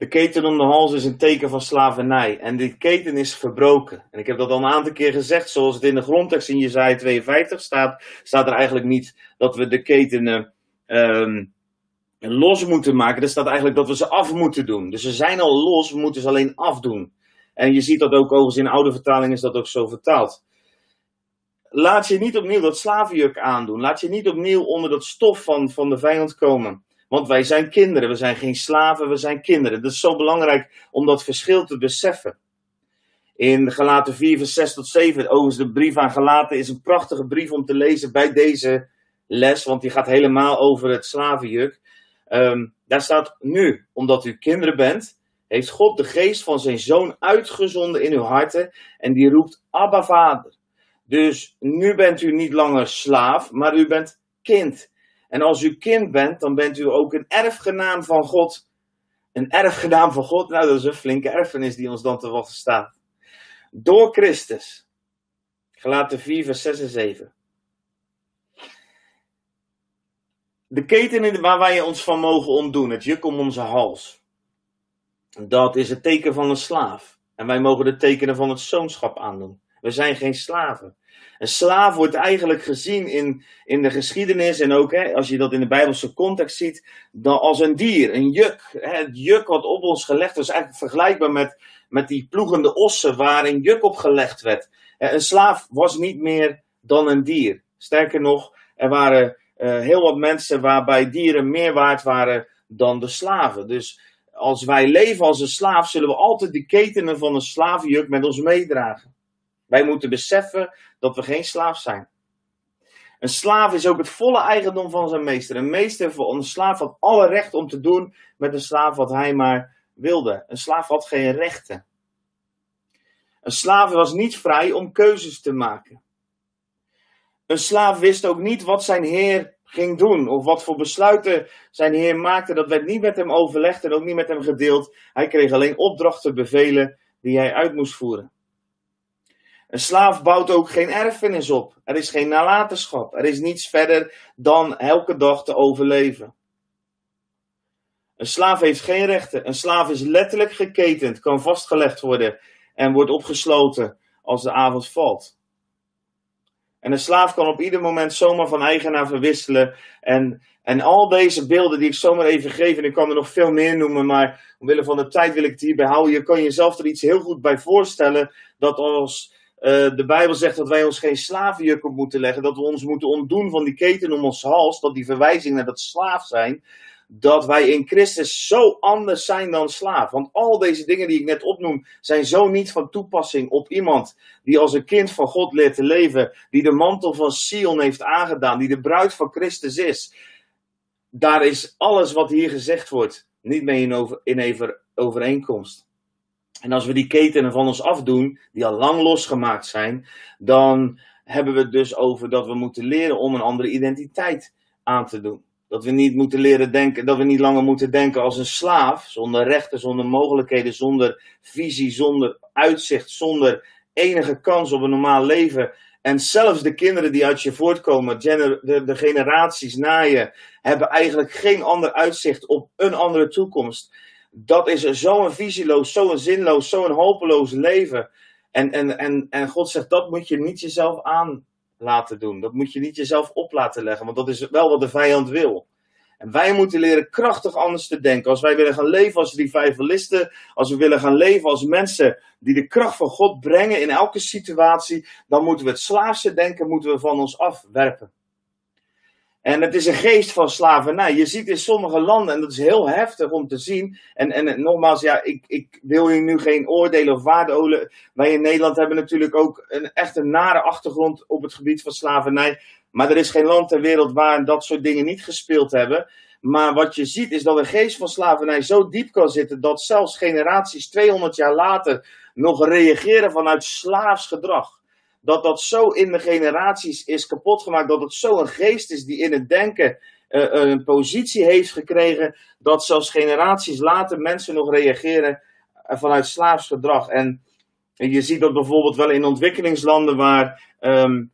De keten om de hals is een teken van slavernij. En die keten is verbroken. En ik heb dat al een aantal keer gezegd. Zoals het in de grondtekst in Jezaja 52 staat, staat er eigenlijk niet dat we de ketenen um, los moeten maken. Er staat eigenlijk dat we ze af moeten doen. Dus ze zijn al los, we moeten ze alleen afdoen. En je ziet dat ook overigens in oude vertaling is dat ook zo vertaald. Laat je niet opnieuw dat slavenjuk aandoen. Laat je niet opnieuw onder dat stof van, van de vijand komen. Want wij zijn kinderen, we zijn geen slaven, we zijn kinderen. Dat is zo belangrijk om dat verschil te beseffen. In Galaten 4, vers 6 tot 7, overigens de brief aan Galaten is een prachtige brief om te lezen bij deze les, want die gaat helemaal over het slavenjuk. Ehm, daar staat nu, omdat u kinderen bent, heeft God de geest van zijn zoon uitgezonden in uw harten en die roept Abba Vader. Dus nu bent u niet langer slaaf, maar u bent kind. En als u kind bent, dan bent u ook een erfgenaam van God. Een erfgenaam van God, nou dat is een flinke erfenis die ons dan te wachten staat. Door Christus. Gelaten 4, vers 6 en 7. De keten waar wij ons van mogen ontdoen, het juk om onze hals. Dat is het teken van een slaaf. En wij mogen de tekenen van het zoonschap aandoen. We zijn geen slaven. Een slaaf wordt eigenlijk gezien in, in de geschiedenis en ook hè, als je dat in de Bijbelse context ziet, dan als een dier, een juk. Hè, het juk wat op ons gelegd was, eigenlijk vergelijkbaar met, met die ploegende ossen waar een juk op gelegd werd. Een slaaf was niet meer dan een dier. Sterker nog, er waren uh, heel wat mensen waarbij dieren meer waard waren dan de slaven. Dus als wij leven als een slaaf, zullen we altijd de ketenen van een slavenjuk met ons meedragen. Wij moeten beseffen dat we geen slaaf zijn. Een slaaf is ook het volle eigendom van zijn meester. Een meester voor een slaaf had alle recht om te doen met een slaaf wat hij maar wilde. Een slaaf had geen rechten. Een slaaf was niet vrij om keuzes te maken. Een slaaf wist ook niet wat zijn heer ging doen of wat voor besluiten zijn heer maakte. Dat werd niet met hem overlegd en ook niet met hem gedeeld. Hij kreeg alleen opdrachten, bevelen die hij uit moest voeren. Een slaaf bouwt ook geen erfenis op. Er is geen nalatenschap. Er is niets verder dan elke dag te overleven. Een slaaf heeft geen rechten. Een slaaf is letterlijk geketend, kan vastgelegd worden en wordt opgesloten als de avond valt. En een slaaf kan op ieder moment zomaar van eigenaar verwisselen. En, en al deze beelden die ik zomaar even geef, en ik kan er nog veel meer noemen, maar omwille van de tijd wil ik het hierbij houden. Je kan jezelf er iets heel goed bij voorstellen dat als uh, de Bijbel zegt dat wij ons geen slavenjuk moeten leggen, dat we ons moeten ontdoen van die keten om ons hals, dat die verwijzing naar dat slaaf zijn, dat wij in Christus zo anders zijn dan slaaf. Want al deze dingen die ik net opnoem, zijn zo niet van toepassing op iemand die als een kind van God leert te leven, die de mantel van Sion heeft aangedaan, die de bruid van Christus is. Daar is alles wat hier gezegd wordt niet mee in, over, in overeenkomst. En als we die ketenen van ons afdoen, die al lang losgemaakt zijn, dan hebben we het dus over dat we moeten leren om een andere identiteit aan te doen. Dat we niet moeten leren denken, dat we niet langer moeten denken als een slaaf, zonder rechten, zonder mogelijkheden, zonder visie, zonder uitzicht, zonder enige kans op een normaal leven. En zelfs de kinderen die uit je voortkomen, de, de generaties na je, hebben eigenlijk geen ander uitzicht op een andere toekomst. Dat is zo'n visieloos, zo'n zinloos, zo'n hopeloos leven. En, en, en, en God zegt, dat moet je niet jezelf aan laten doen. Dat moet je niet jezelf op laten leggen, want dat is wel wat de vijand wil. En wij moeten leren krachtig anders te denken. Als wij willen gaan leven als revivalisten, als we willen gaan leven als mensen die de kracht van God brengen in elke situatie, dan moeten we het slaafse denken moeten we van ons afwerpen. En het is een geest van slavernij. Je ziet in sommige landen, en dat is heel heftig om te zien. En, en nogmaals, ja, ik, ik wil hier nu geen oordelen of waardeolen. Wij in Nederland hebben natuurlijk ook een echt een nare achtergrond op het gebied van slavernij. Maar er is geen land ter wereld waar dat soort dingen niet gespeeld hebben. Maar wat je ziet is dat een geest van slavernij zo diep kan zitten dat zelfs generaties 200 jaar later nog reageren vanuit slaafs gedrag dat dat zo in de generaties is kapot gemaakt, dat het zo een geest is die in het denken uh, een positie heeft gekregen, dat zelfs generaties later mensen nog reageren uh, vanuit slaafs gedrag. En, je ziet dat bijvoorbeeld wel in ontwikkelingslanden waar um,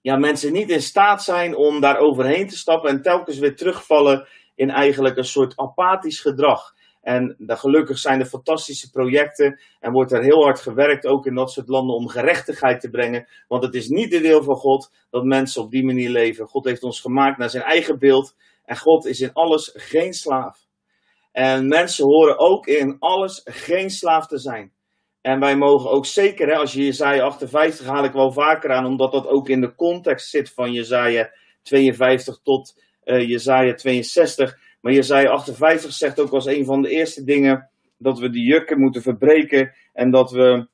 ja, mensen niet in staat zijn om daar overheen te stappen en telkens weer terugvallen in eigenlijk een soort apathisch gedrag. En daar, gelukkig zijn er fantastische projecten en wordt er heel hard gewerkt, ook in dat soort landen, om gerechtigheid te brengen. Want het is niet de wil van God dat mensen op die manier leven. God heeft ons gemaakt naar zijn eigen beeld en God is in alles geen slaaf. En mensen horen ook in alles geen slaaf te zijn. En wij mogen ook zeker, hè, als je Jezaja 58 haal ik wel vaker aan, omdat dat ook in de context zit van Jezaja 52 tot uh, Jezaja 62 maar Jezaja 58 zegt ook als een van de eerste dingen dat we de jukken moeten verbreken en dat we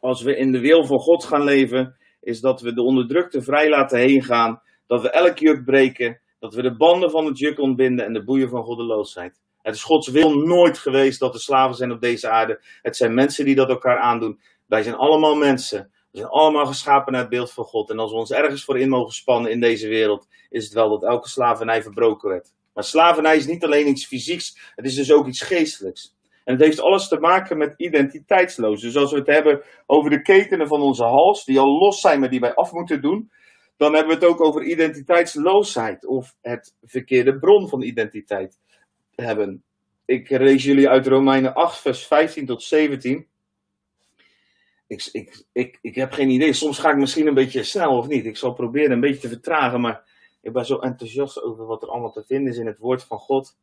als we in de wil van God gaan leven, is dat we de onderdrukte vrij laten heen gaan. Dat we elk juk breken. Dat we de banden van het juk ontbinden en de boeien van goddeloosheid. Het is Gods wil nooit geweest dat er slaven zijn op deze aarde. Het zijn mensen die dat elkaar aandoen. Wij zijn allemaal mensen. We zijn allemaal geschapen naar het beeld van God. En als we ons ergens voor in mogen spannen in deze wereld, is het wel dat elke slavernij verbroken werd. Maar slavernij is niet alleen iets fysieks, het is dus ook iets geestelijks. En het heeft alles te maken met identiteitsloos. Dus als we het hebben over de ketenen van onze hals, die al los zijn, maar die wij af moeten doen, dan hebben we het ook over identiteitsloosheid of het verkeerde bron van identiteit hebben. Ik lees jullie uit Romeinen 8, vers 15 tot 17. Ik, ik, ik, ik heb geen idee. Soms ga ik misschien een beetje snel of niet. Ik zal proberen een beetje te vertragen, maar ik ben zo enthousiast over wat er allemaal te vinden is in het woord van God.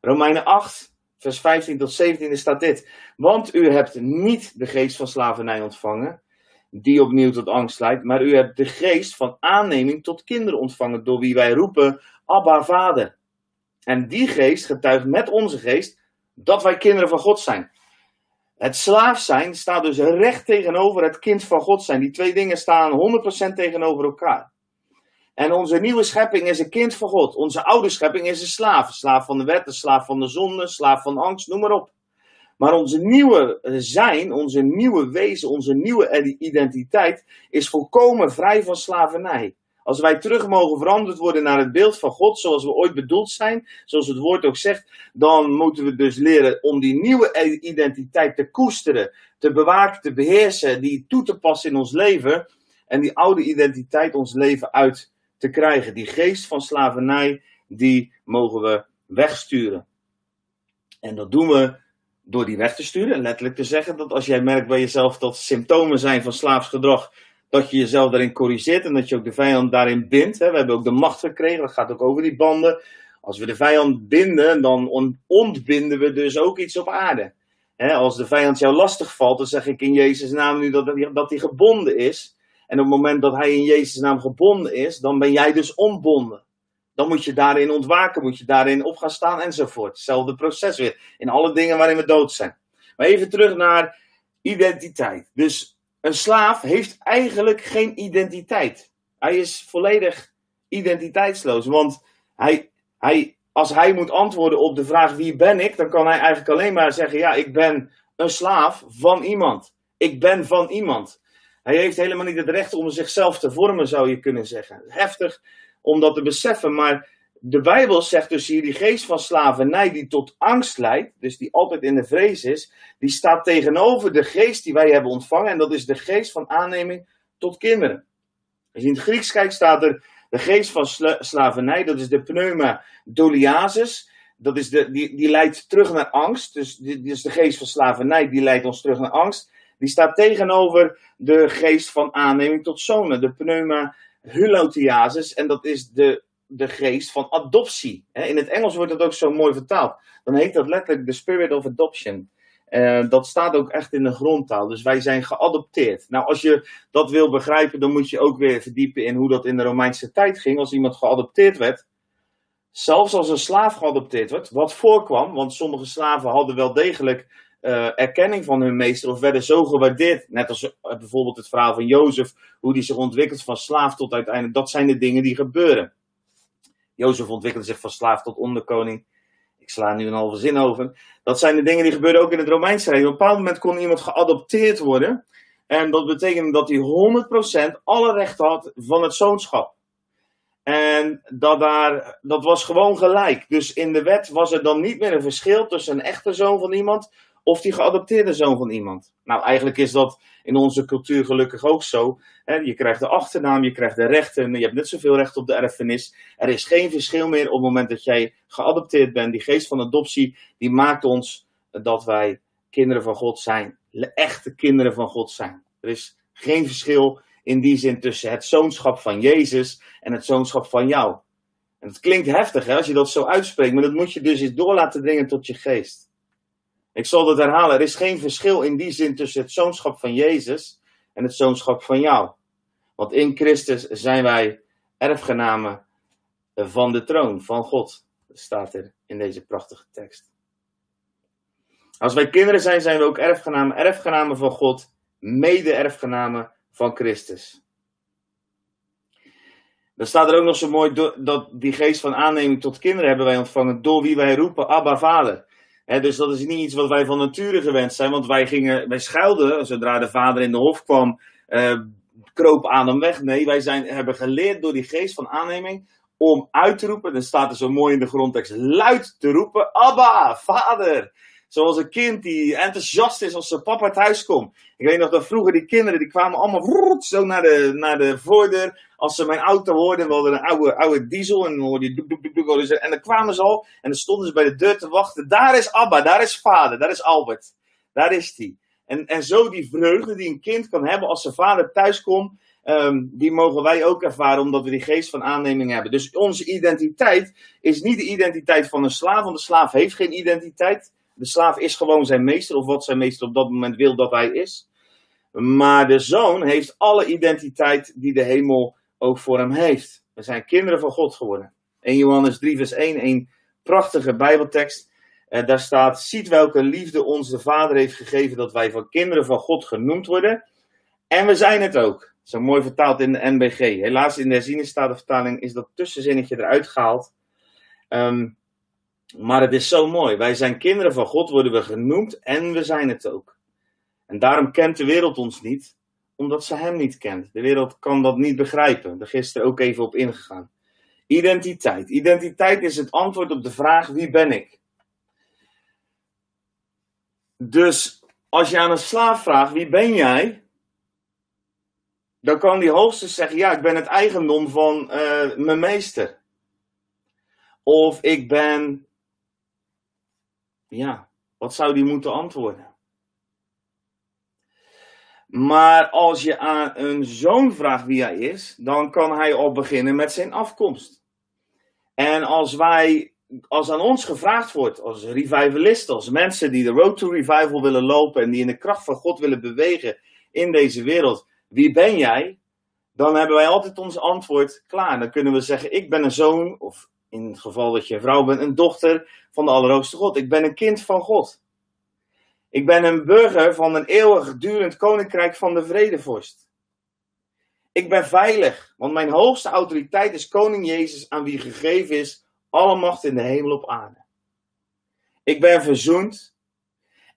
Romeinen 8, vers 15 tot 17 staat dit. Want u hebt niet de geest van slavernij ontvangen, die opnieuw tot angst leidt, maar u hebt de geest van aanneming tot kinderen ontvangen, door wie wij roepen, Abba, Vader. En die geest getuigt met onze geest dat wij kinderen van God zijn. Het slaaf zijn staat dus recht tegenover het kind van God zijn. Die twee dingen staan 100% tegenover elkaar. En onze nieuwe schepping is een kind van God. Onze oude schepping is een slaaf. Slaaf van de wet, een slaaf van de zonde, slaaf van angst, noem maar op. Maar onze nieuwe zijn, onze nieuwe wezen, onze nieuwe identiteit is volkomen vrij van slavernij. Als wij terug mogen veranderd worden naar het beeld van God, zoals we ooit bedoeld zijn, zoals het woord ook zegt, dan moeten we dus leren om die nieuwe identiteit te koesteren, te bewaken, te beheersen, die toe te passen in ons leven en die oude identiteit ons leven uit te krijgen. Die geest van slavernij, die mogen we wegsturen. En dat doen we door die weg te sturen. Letterlijk te zeggen dat als jij merkt bij jezelf dat symptomen zijn van slaafsgedrag, dat je jezelf daarin corrigeert en dat je ook de vijand daarin bindt. We hebben ook de macht gekregen, dat gaat ook over die banden. Als we de vijand binden, dan ontbinden we dus ook iets op aarde. Als de vijand jou lastig valt, dan zeg ik in Jezus' naam nu dat hij gebonden is. En op het moment dat hij in Jezus' naam gebonden is, dan ben jij dus ontbonden. Dan moet je daarin ontwaken, moet je daarin op gaan staan enzovoort. Hetzelfde proces weer. In alle dingen waarin we dood zijn. Maar even terug naar identiteit. Dus een slaaf heeft eigenlijk geen identiteit. Hij is volledig identiteitsloos. Want hij, hij, als hij moet antwoorden op de vraag wie ben ik, dan kan hij eigenlijk alleen maar zeggen: ja, ik ben een slaaf van iemand. Ik ben van iemand. Hij heeft helemaal niet het recht om zichzelf te vormen, zou je kunnen zeggen. Heftig om dat te beseffen, maar de Bijbel zegt dus hier, die geest van slavernij die tot angst leidt, dus die altijd in de vrees is, die staat tegenover de geest die wij hebben ontvangen, en dat is de geest van aanneming tot kinderen. Als je in het Grieks kijkt, staat er de geest van slavernij, dat is de pneuma doliasis, dat is de, die, die leidt terug naar angst, dus dit is de geest van slavernij, die leidt ons terug naar angst. Die staat tegenover de geest van aanneming tot zonen, de pneuma hulotiasis, en dat is de de geest van adoptie. In het Engels wordt dat ook zo mooi vertaald. Dan heet dat letterlijk de spirit of adoption. Uh, dat staat ook echt in de grondtaal. Dus wij zijn geadopteerd. Nou, als je dat wil begrijpen, dan moet je ook weer verdiepen in hoe dat in de Romeinse tijd ging. Als iemand geadopteerd werd, zelfs als een slaaf geadopteerd werd, wat voorkwam, want sommige slaven hadden wel degelijk uh, erkenning van hun meester of werden zo gewaardeerd. Net als uh, bijvoorbeeld het verhaal van Jozef, hoe die zich ontwikkelt van slaaf tot uiteindelijk. Dat zijn de dingen die gebeuren. Jozef ontwikkelde zich van slaaf tot onderkoning. Ik sla nu een halve zin over. Dat zijn de dingen die gebeurden ook in het Romeinse Rijk. Op een bepaald moment kon iemand geadopteerd worden. En dat betekende dat hij 100% alle rechten had van het zoonschap. En dat, daar, dat was gewoon gelijk. Dus in de wet was er dan niet meer een verschil tussen een echte zoon van iemand of die geadopteerde zoon van iemand. Nou, eigenlijk is dat in onze cultuur gelukkig ook zo. Je krijgt de achternaam, je krijgt de rechten, je hebt net zoveel recht op de erfenis. Er is geen verschil meer op het moment dat jij geadopteerd bent. Die geest van adoptie, die maakt ons dat wij kinderen van God zijn. Echte kinderen van God zijn. Er is geen verschil in die zin tussen het zoonschap van Jezus en het zoonschap van jou. En het klinkt heftig hè, als je dat zo uitspreekt, maar dat moet je dus eens door laten dringen tot je geest. Ik zal dat herhalen. Er is geen verschil in die zin tussen het zoonschap van Jezus en het zoonschap van jou. Want in Christus zijn wij erfgenamen van de troon van God. Dat staat er in deze prachtige tekst. Als wij kinderen zijn, zijn we ook erfgenamen, erfgenamen van God mede-erfgenamen van Christus. Dan staat er ook nog zo mooi dat die geest van aanneming tot kinderen hebben wij ontvangen door wie wij roepen Abba Vader. Dus dat is niet iets wat wij van nature gewend zijn, want wij, gingen, wij schuilden zodra de vader in de hof kwam, uh, kroop aan hem weg. Nee, wij zijn, hebben geleerd door die geest van aanneming om uit te roepen, dan staat er zo mooi in de grondtekst, luid te roepen, Abba, vader. Zoals een kind die enthousiast is als zijn papa thuis komt. Ik weet nog dat vroeger die kinderen, die kwamen allemaal zo naar de, naar de voordeur. Als ze mijn auto hoorden, we hadden een oude, oude diesel en dan hoorde je En dan kwamen ze al en dan stonden ze bij de deur te wachten. Daar is Abba, daar is vader, daar is Albert. Daar is hij. En, en zo die vreugde die een kind kan hebben als zijn vader thuis komt. Ehm, die mogen wij ook ervaren omdat we die geest van aanneming hebben. Dus onze identiteit is niet de identiteit van een slaaf, want de slaaf heeft geen identiteit. De slaaf is gewoon zijn meester, of wat zijn meester op dat moment wil dat hij is. Maar de zoon heeft alle identiteit die de hemel ook voor hem heeft. We zijn kinderen van God geworden. 1 Johannes 3, vers 1, een prachtige Bijbeltekst. Eh, daar staat: Ziet welke liefde ons de Vader heeft gegeven dat wij van kinderen van God genoemd worden. En we zijn het ook. Zo mooi vertaald in de NBG. Helaas in de vertaling is dat tussenzinnetje eruit gehaald. Um, maar het is zo mooi. Wij zijn kinderen van God, worden we genoemd en we zijn het ook. En daarom kent de wereld ons niet, omdat ze Hem niet kent. De wereld kan dat niet begrijpen. Daar gisteren ook even op ingegaan. Identiteit. Identiteit is het antwoord op de vraag: wie ben ik? Dus als je aan een slaaf vraagt: wie ben jij? Dan kan die hoogste zeggen: ja, ik ben het eigendom van uh, mijn meester. Of ik ben ja, wat zou die moeten antwoorden? Maar als je aan een zoon vraagt wie hij is, dan kan hij al beginnen met zijn afkomst. En als wij, als aan ons gevraagd wordt, als revivalisten, als mensen die de road to revival willen lopen en die in de kracht van God willen bewegen in deze wereld, wie ben jij? Dan hebben wij altijd ons antwoord klaar. Dan kunnen we zeggen, ik ben een zoon of in het geval dat je een vrouw bent, een dochter van de Allerhoogste God. Ik ben een kind van God. Ik ben een burger van een eeuwigdurend koninkrijk van de vredevorst. Ik ben veilig, want mijn hoogste autoriteit is koning Jezus, aan wie gegeven is alle macht in de hemel op aarde. Ik ben verzoend.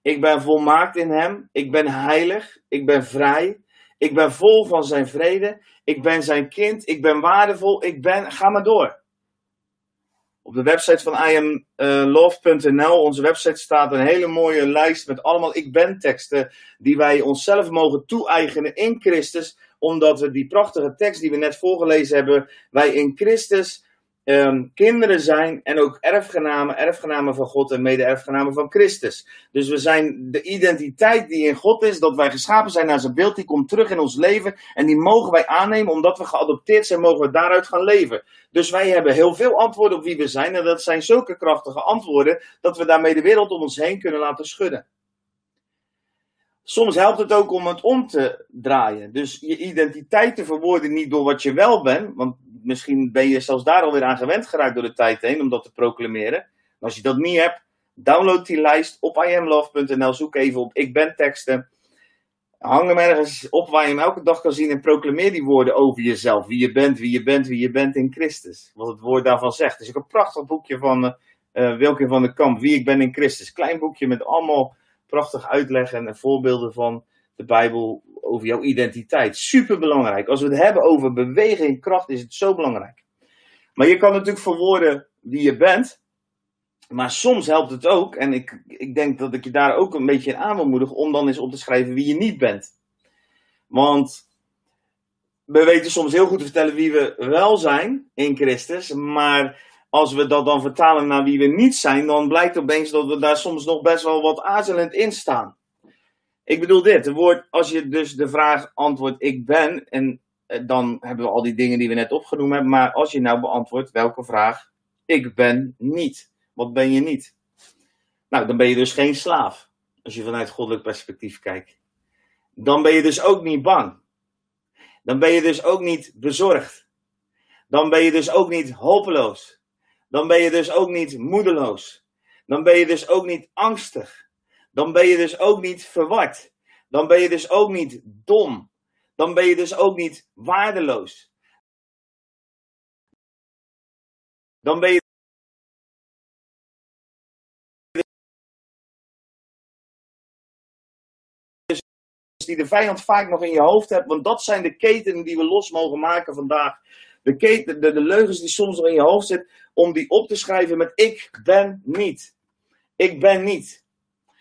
Ik ben volmaakt in hem. Ik ben heilig. Ik ben vrij. Ik ben vol van zijn vrede. Ik ben zijn kind. Ik ben waardevol. Ik ben, ga maar door. Op de website van iamlove.nl, onze website, staat een hele mooie lijst met allemaal ik ben teksten die wij onszelf mogen toe-eigenen in Christus, omdat we die prachtige tekst die we net voorgelezen hebben, wij in Christus um, kinderen zijn en ook erfgenamen, erfgenamen van God en mede-erfgenamen van Christus. Dus we zijn de identiteit die in God is, dat wij geschapen zijn naar zijn beeld, die komt terug in ons leven en die mogen wij aannemen omdat we geadopteerd zijn, mogen we daaruit gaan leven. Dus wij hebben heel veel antwoorden op wie we zijn en dat zijn zulke krachtige antwoorden dat we daarmee de wereld om ons heen kunnen laten schudden. Soms helpt het ook om het om te draaien. Dus je identiteit te verwoorden niet door wat je wel bent, want misschien ben je zelfs daar alweer aan gewend geraakt door de tijd heen om dat te proclameren. Maar als je dat niet hebt, download die lijst op imlove.nl. Zoek even op ik ben teksten. Hang hem ergens op waar je hem elke dag kan zien en proclameer die woorden over jezelf. Wie je bent, wie je bent, wie je bent in Christus. Wat het woord daarvan zegt. Het is ook een prachtig boekje van uh, Wilkin van de Kamp. Wie ik ben in Christus. Klein boekje met allemaal prachtig uitleggen en voorbeelden van de Bijbel over jouw identiteit. Super belangrijk. Als we het hebben over beweging en kracht, is het zo belangrijk. Maar je kan natuurlijk verwoorden wie je bent. Maar soms helpt het ook, en ik, ik denk dat ik je daar ook een beetje in aan wil moedigen, om dan eens op te schrijven wie je niet bent. Want we weten soms heel goed te vertellen wie we wel zijn in Christus, maar als we dat dan vertalen naar wie we niet zijn, dan blijkt opeens dat we daar soms nog best wel wat aarzelend in staan. Ik bedoel dit, het woord, als je dus de vraag antwoordt ik ben, en eh, dan hebben we al die dingen die we net opgenoemd hebben, maar als je nou beantwoordt welke vraag ik ben niet, wat ben je niet? Nou, dan ben je dus geen slaaf, als je vanuit goddelijk perspectief kijkt. Dan ben je dus ook niet bang. Dan ben je dus ook niet bezorgd. Dan ben je dus ook niet hopeloos. Dan ben je dus ook niet moedeloos. Dan ben je dus ook niet angstig dan ben je dus ook niet verward. dan ben je dus ook niet dom. Dan ben je dus ook niet waardeloos. Dan ben je die de vijand vaak nog in je hoofd hebt. Want dat zijn de ketenen die we los mogen maken vandaag. De, de, de leugens die soms nog in je hoofd zitten, om die op te schrijven met ik ben niet. Ik ben niet.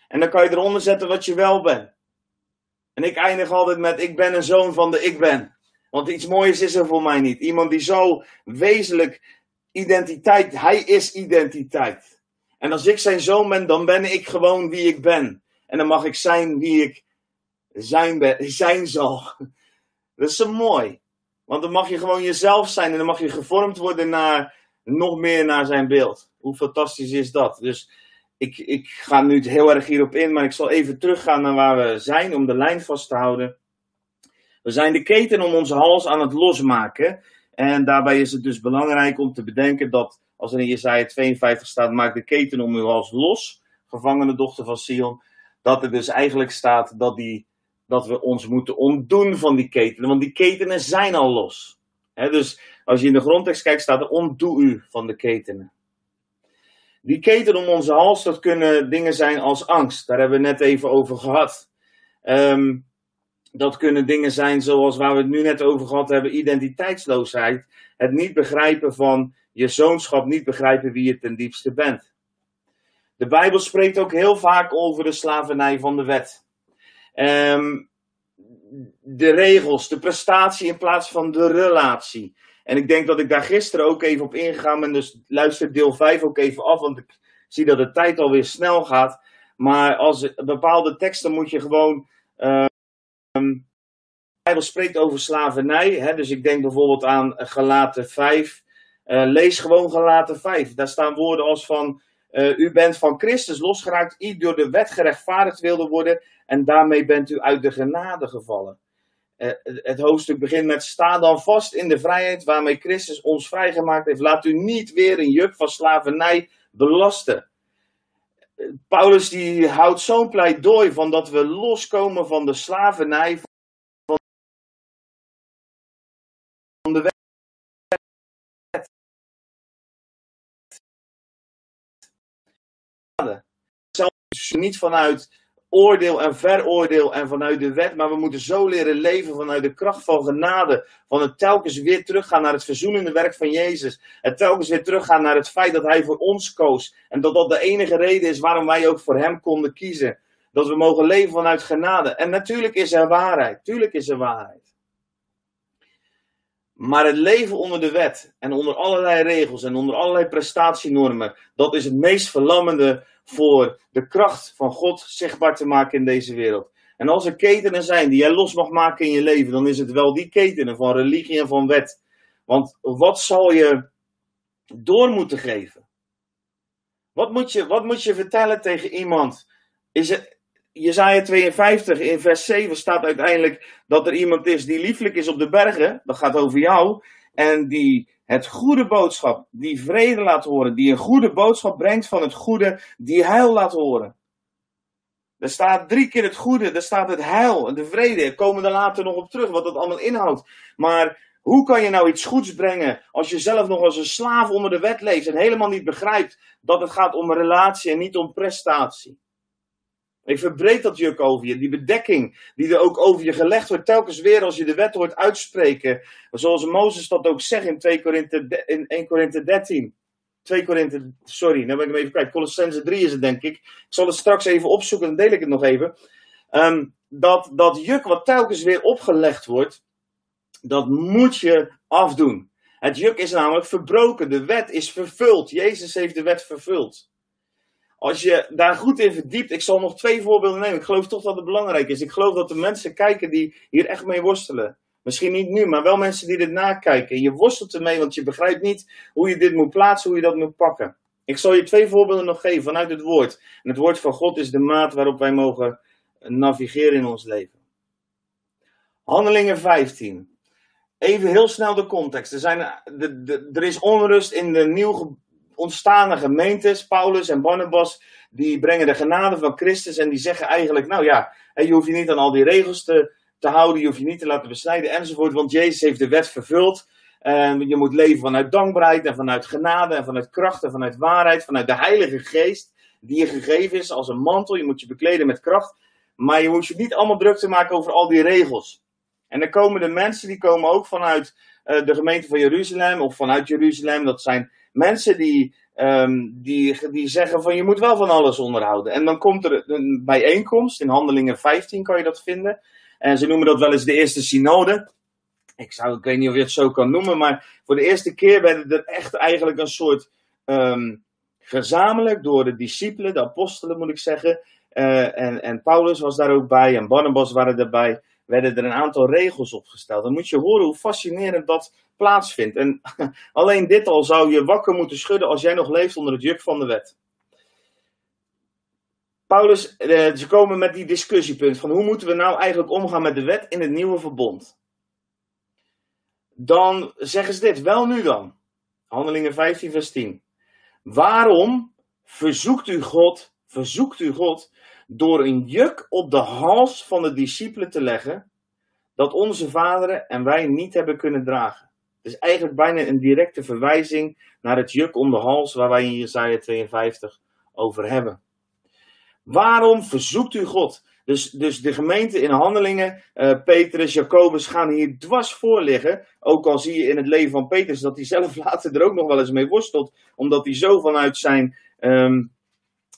En dan kan je eronder zetten wat je wel bent. En ik eindig altijd met ik ben een zoon van de ik ben. Want iets moois is er voor mij niet. Iemand die zo wezenlijk identiteit, hij is identiteit. En als ik zijn zoon ben, dan ben ik gewoon wie ik ben. En dan mag ik zijn wie ik zijn, ben, zijn zal. Dat is zo mooi. Want dan mag je gewoon jezelf zijn en dan mag je gevormd worden naar nog meer naar zijn beeld. Hoe fantastisch is dat? Dus ik, ik ga nu heel erg hierop in, maar ik zal even teruggaan naar waar we zijn om de lijn vast te houden. We zijn de keten om onze hals aan het losmaken. En daarbij is het dus belangrijk om te bedenken dat, als er in Jesaja 52 staat, maak de keten om uw hals los, gevangene dochter van Sion, dat er dus eigenlijk staat dat, die, dat we ons moeten ontdoen van die ketenen, want die ketenen zijn al los. dus als je in de grondtekst kijkt, staat er ontdoe u van de ketenen. Die keten om onze hals, dat kunnen dingen zijn als angst. Daar hebben we net even over gehad. Ehm, dat kunnen dingen zijn zoals waar we het nu net over gehad hebben, identiteitsloosheid. Het niet begrijpen van je zoonschap, niet begrijpen wie je ten diepste bent. De Bijbel spreekt ook heel vaak over de slavernij van de wet. Um, de regels, de prestatie in plaats van de relatie. En ik denk dat ik daar gisteren ook even op ingegaan ben. Dus luister deel 5 ook even af. Want ik zie dat de tijd alweer snel gaat. Maar als bepaalde teksten moet je gewoon. Uh, de Bijbel spreekt over slavernij. Hè, dus ik denk bijvoorbeeld aan Galaten 5. Uh, lees gewoon Galaten 5. Daar staan woorden als van. Uh, u bent van Christus losgeraakt, die door de wet gerechtvaardigd wilde worden. En daarmee bent u uit de genade gevallen. Eh, het hoofdstuk begint met: Sta dan vast in de vrijheid waarmee Christus ons vrijgemaakt heeft. Laat u niet weer een juk van slavernij belasten. Paulus die houdt zo'n pleidooi van dat we loskomen van de slavernij van de wet. Niet vanuit oordeel en veroordeel en vanuit de wet, maar we moeten zo leren leven vanuit de kracht van genade. Van het telkens weer teruggaan naar het verzoenende werk van Jezus. Het telkens weer teruggaan naar het feit dat Hij voor ons koos. En dat dat de enige reden is waarom wij ook voor Hem konden kiezen. Dat we mogen leven vanuit genade. En natuurlijk is er waarheid. Tuurlijk is er waarheid. Maar het leven onder de wet en onder allerlei regels en onder allerlei prestatienormen, dat is het meest verlammende voor de kracht van God zichtbaar te maken in deze wereld. En als er ketenen zijn die jij los mag maken in je leven, dan is het wel die ketenen van religie en van wet. Want wat zal je door moeten geven? Wat moet je, wat moet je vertellen tegen iemand? Is het, Jezaja 52 in vers 7 staat uiteindelijk dat er iemand is die lieflijk is op de bergen. Dat gaat over jou. En die het goede boodschap, die vrede laat horen. Die een goede boodschap brengt van het goede, die heil laat horen. Er staat drie keer het goede, er staat het heil en de vrede. Komen er later nog op terug wat dat allemaal inhoudt. Maar hoe kan je nou iets goeds brengen als je zelf nog als een slaaf onder de wet leeft en helemaal niet begrijpt dat het gaat om relatie en niet om prestatie? Ik verbreek dat juk over je. Die bedekking die er ook over je gelegd wordt, telkens weer als je de wet hoort uitspreken. Zoals Mozes dat ook zegt in, 2 Korinthe, in 1 Korinthe 13. 2 Korinthe, sorry, nou ben ik hem even kwijt. Colossense 3 is het, denk ik. Ik zal het straks even opzoeken, dan deel ik het nog even. Um, dat, dat juk wat telkens weer opgelegd wordt, dat moet je afdoen. Het juk is namelijk verbroken. De wet is vervuld. Jezus heeft de wet vervuld. Als je daar goed in verdiept, ik zal nog twee voorbeelden nemen. Ik geloof toch dat het belangrijk is. Ik geloof dat de mensen kijken die hier echt mee worstelen. Misschien niet nu, maar wel mensen die dit nakijken. Je worstelt ermee, want je begrijpt niet hoe je dit moet plaatsen, hoe je dat moet pakken. Ik zal je twee voorbeelden nog geven vanuit het woord. En het woord van God is de maat waarop wij mogen navigeren in ons leven. Handelingen 15. Even heel snel de context. Er, zijn, er is onrust in de nieuw ontstaan er gemeentes, Paulus en Barnabas, die brengen de genade van Christus en die zeggen eigenlijk, nou ja, je hoeft je niet aan al die regels te, te houden, je hoeft je niet te laten besnijden enzovoort, want Jezus heeft de wet vervuld. En je moet leven vanuit dankbaarheid en vanuit genade en vanuit kracht en vanuit waarheid, vanuit de Heilige Geest die je gegeven is als een mantel. Je moet je bekleden met kracht, maar je moet je niet allemaal druk te maken over al die regels. En dan komen de mensen, die komen ook vanuit uh, de gemeente van Jeruzalem of vanuit Jeruzalem. Dat zijn mensen die, um, die, die zeggen van je moet wel van alles onderhouden. En dan komt er een bijeenkomst, in Handelingen 15 kan je dat vinden. En ze noemen dat wel eens de eerste synode. Ik, zou, ik weet niet of je het zo kan noemen, maar voor de eerste keer werden er echt eigenlijk een soort um, gezamenlijk door de discipelen, de apostelen moet ik zeggen. Uh, en, en Paulus was daar ook bij en Barnabas waren erbij werden er een aantal regels opgesteld. Dan moet je horen hoe fascinerend dat plaatsvindt. En alleen dit al zou je wakker moeten schudden als jij nog leeft onder het juk van de wet. Paulus, eh, ze komen met die discussiepunt van hoe moeten we nou eigenlijk omgaan met de wet in het nieuwe verbond. Dan zeggen ze dit, wel nu dan. Handelingen 15 vers 10. Waarom verzoekt u God, verzoekt u God door een juk op de hals van de discipelen te leggen, dat onze vaderen en wij niet hebben kunnen dragen. Het is eigenlijk bijna een directe verwijzing naar het juk om de hals waar wij in Jesaja 52 over hebben. Waarom verzoekt u God? Dus, dus de gemeente in handelingen, uh, Petrus, Jacobus gaan hier dwars voor liggen. Ook al zie je in het leven van Petrus dat hij zelf later er ook nog wel eens mee worstelt. Omdat hij zo vanuit zijn um,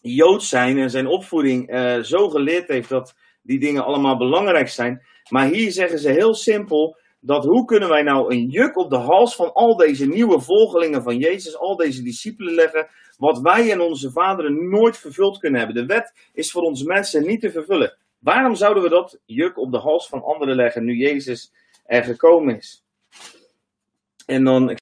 Joods zijn en zijn opvoeding uh, zo geleerd heeft dat die dingen allemaal belangrijk zijn. Maar hier zeggen ze heel simpel dat hoe kunnen wij nou een juk op de hals van al deze nieuwe volgelingen van Jezus, al deze discipelen leggen, wat wij en onze vaderen nooit vervuld kunnen hebben. De wet is voor ons mensen niet te vervullen. Waarom zouden we dat juk op de hals van anderen leggen nu Jezus er gekomen is? En dan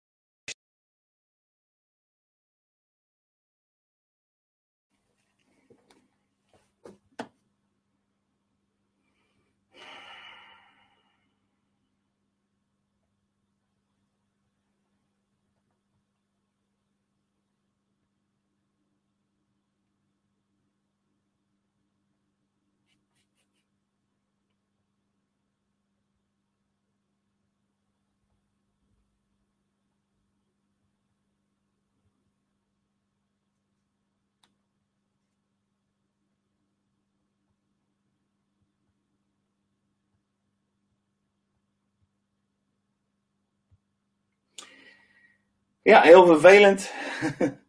Ja, heel vervelend.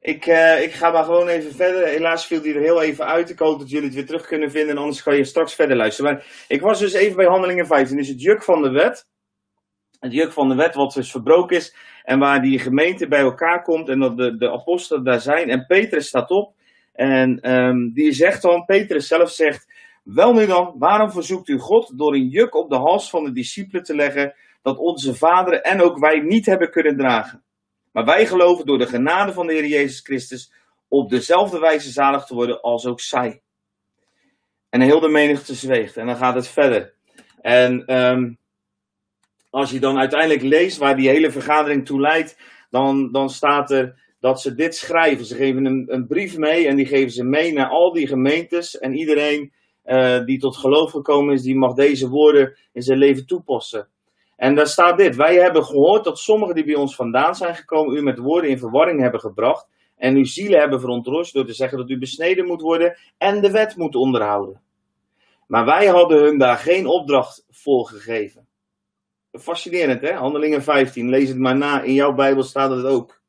ik, uh, ik ga maar gewoon even verder. Helaas viel die er heel even uit. Ik hoop dat jullie het weer terug kunnen vinden. Anders kan je straks verder luisteren. Maar ik was dus even bij Handelingen 15. Dus het juk van de wet. Het juk van de wet wat dus verbroken is. En waar die gemeente bij elkaar komt. En dat de, de apostelen daar zijn. En Petrus staat op. En um, die zegt dan, Petrus zelf zegt. Wel nu dan, waarom verzoekt u God door een juk op de hals van de discipelen te leggen dat onze vaderen en ook wij niet hebben kunnen dragen. Maar wij geloven door de genade van de Heer Jezus Christus op dezelfde wijze zalig te worden als ook zij. En heel de menigte zweegt. En dan gaat het verder. En um, als je dan uiteindelijk leest waar die hele vergadering toe leidt, dan, dan staat er dat ze dit schrijven. Ze geven een, een brief mee en die geven ze mee naar al die gemeentes. En iedereen uh, die tot geloof gekomen is, die mag deze woorden in zijn leven toepassen. En daar staat dit: Wij hebben gehoord dat sommigen die bij ons vandaan zijn gekomen, u met woorden in verwarring hebben gebracht. En uw zielen hebben verontrust door te zeggen dat u besneden moet worden en de wet moet onderhouden. Maar wij hadden hun daar geen opdracht voor gegeven. Fascinerend hè? Handelingen 15, lees het maar na. In jouw Bijbel staat het ook.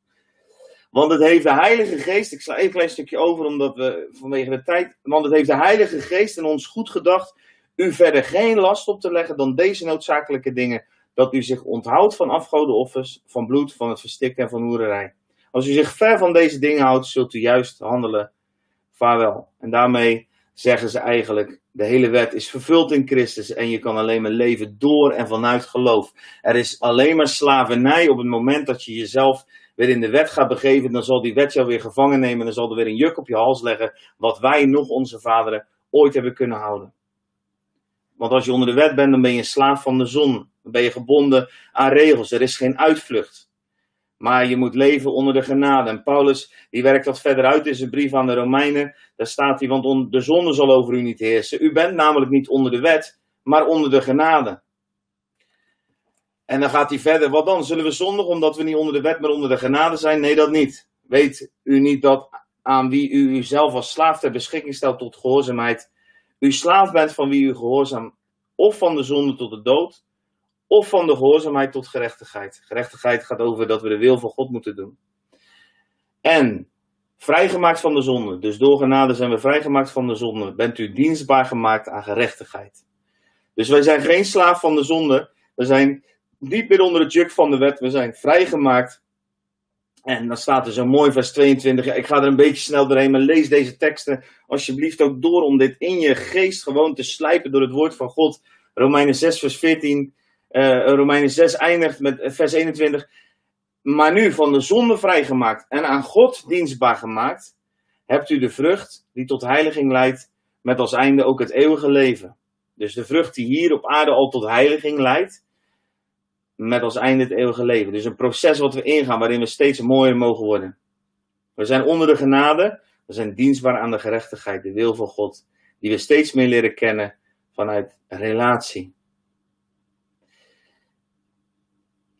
Want het heeft de Heilige Geest, ik sla even een klein stukje over omdat we vanwege de tijd, want het heeft de Heilige Geest in ons goed gedacht u verder geen last op te leggen dan deze noodzakelijke dingen dat u zich onthoudt van afgodenoffers, van bloed, van het verstikken en van hoererij. Als u zich ver van deze dingen houdt, zult u juist handelen. Vaarwel. En daarmee zeggen ze eigenlijk, de hele wet is vervuld in Christus en je kan alleen maar leven door en vanuit geloof. Er is alleen maar slavernij op het moment dat je jezelf weer in de wet gaat begeven, dan zal die wet jou weer gevangen nemen en dan zal er weer een juk op je hals leggen, wat wij nog onze vaderen ooit hebben kunnen houden. Want als je onder de wet bent, dan ben je slaaf van de zon. Dan ben je gebonden aan regels. Er is geen uitvlucht. Maar je moet leven onder de genade. En Paulus, die werkt dat verder uit in zijn brief aan de Romeinen. Daar staat hij, want de zonde zal over u niet heersen. U bent namelijk niet onder de wet, maar onder de genade. En dan gaat hij verder. Wat dan? Zullen we zondigen omdat we niet onder de wet, maar onder de genade zijn? Nee, dat niet. Weet u niet dat aan wie u uzelf als slaaf ter beschikking stelt tot gehoorzaamheid, u slaaf bent van wie u gehoorzaam, of van de zonde tot de dood, of van de gehoorzaamheid tot gerechtigheid. Gerechtigheid gaat over dat we de wil van God moeten doen. En vrijgemaakt van de zonde, dus door genade zijn we vrijgemaakt van de zonde, bent u dienstbaar gemaakt aan gerechtigheid. Dus wij zijn geen slaaf van de zonde, we zijn niet meer onder het juk van de wet, we zijn vrijgemaakt. En dan staat er zo mooi vers 22. ik ga er een beetje snel doorheen, maar lees deze teksten alsjeblieft ook door om dit in je geest gewoon te slijpen door het woord van God. Romeinen 6, vers 14 uh, Romeinen 6 eindigt met vers 21. Maar nu van de zonde vrijgemaakt en aan God dienstbaar gemaakt, hebt u de vrucht die tot heiliging leidt, met als einde ook het eeuwige leven. Dus de vrucht die hier op aarde al tot heiliging leidt, met als einde het eeuwige leven. Dus een proces wat we ingaan, waarin we steeds mooier mogen worden. We zijn onder de genade, we zijn dienstbaar aan de gerechtigheid, de wil van God, die we steeds meer leren kennen vanuit relatie.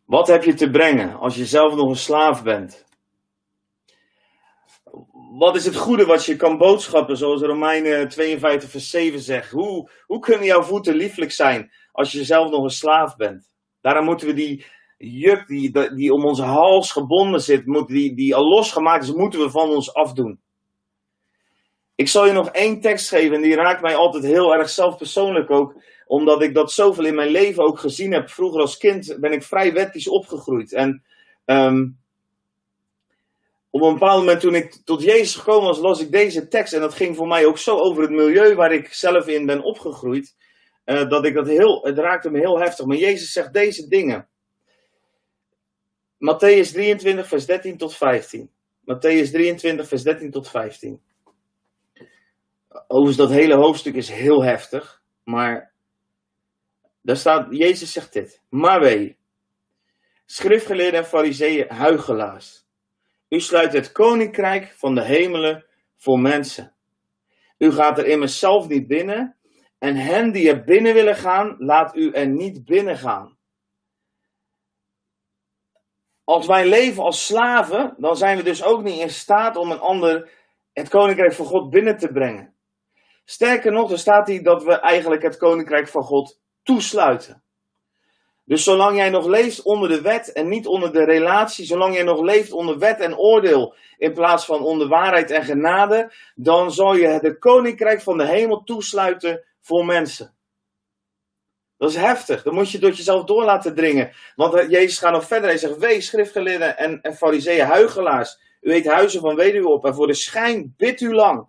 Wat heb je te brengen als je zelf nog een slaaf bent? Wat is het goede wat je kan boodschappen, zoals Romeinen 52 vers 7 zegt? Hoe, hoe kunnen jouw voeten lieflijk zijn als je zelf nog een slaaf bent? Daarom moeten we die juk die, die om onze hals gebonden zit, die, die al losgemaakt is, moeten we van ons afdoen. Ik zal je nog één tekst geven en die raakt mij altijd heel erg zelf persoonlijk ook omdat ik dat zoveel in mijn leven ook gezien heb. Vroeger als kind ben ik vrij wettisch opgegroeid. En um, op een bepaald moment toen ik tot Jezus gekomen was, las ik deze tekst. En dat ging voor mij ook zo over het milieu waar ik zelf in ben opgegroeid. Uh, dat ik dat heel, het raakte me heel heftig. Maar Jezus zegt deze dingen. Matthäus 23, vers 13 tot 15. Matthäus 23, vers 13 tot 15. Overigens, dat hele hoofdstuk is heel heftig. Maar daar staat, Jezus zegt dit. Maar wee, schriftgeleerden en fariseeën, huigelaars. U sluit het koninkrijk van de hemelen voor mensen. U gaat er immers zelf niet binnen. En hen die er binnen willen gaan, laat u er niet binnen gaan. Als wij leven als slaven, dan zijn we dus ook niet in staat om een ander het koninkrijk van God binnen te brengen. Sterker nog, er staat hier dat we eigenlijk het koninkrijk van God toesluiten. Dus zolang jij nog leeft onder de wet en niet onder de relatie, zolang jij nog leeft onder wet en oordeel in plaats van onder waarheid en genade, dan zal je het koninkrijk van de hemel toesluiten voor mensen. Dat is heftig. Dan moet je door jezelf door laten dringen. Want eh, Jezus gaat nog verder. Hij zegt: Wees schriftgeleerden en, en fariseeën, huigelaars. U eet huizen van weduwe op en voor de schijn bidt u lang.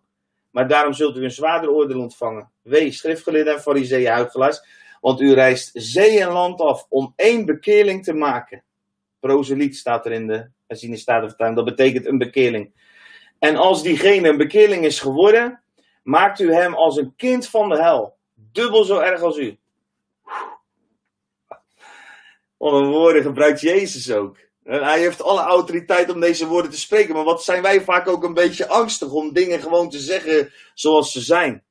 Maar daarom zult u een zwaarder oordeel ontvangen. Wees schriftgeleerden en fariseeën, huigelaars. Want u reist zee en land af om één bekeerling te maken. Proseliet staat er in de de Statenvertaling. Dat betekent een bekeerling. En als diegene een bekeerling is geworden, maakt u hem als een kind van de hel. Dubbel zo erg als u. Wat een woorden gebruikt Jezus ook. En hij heeft alle autoriteit om deze woorden te spreken. Maar wat zijn wij vaak ook een beetje angstig om dingen gewoon te zeggen zoals ze zijn.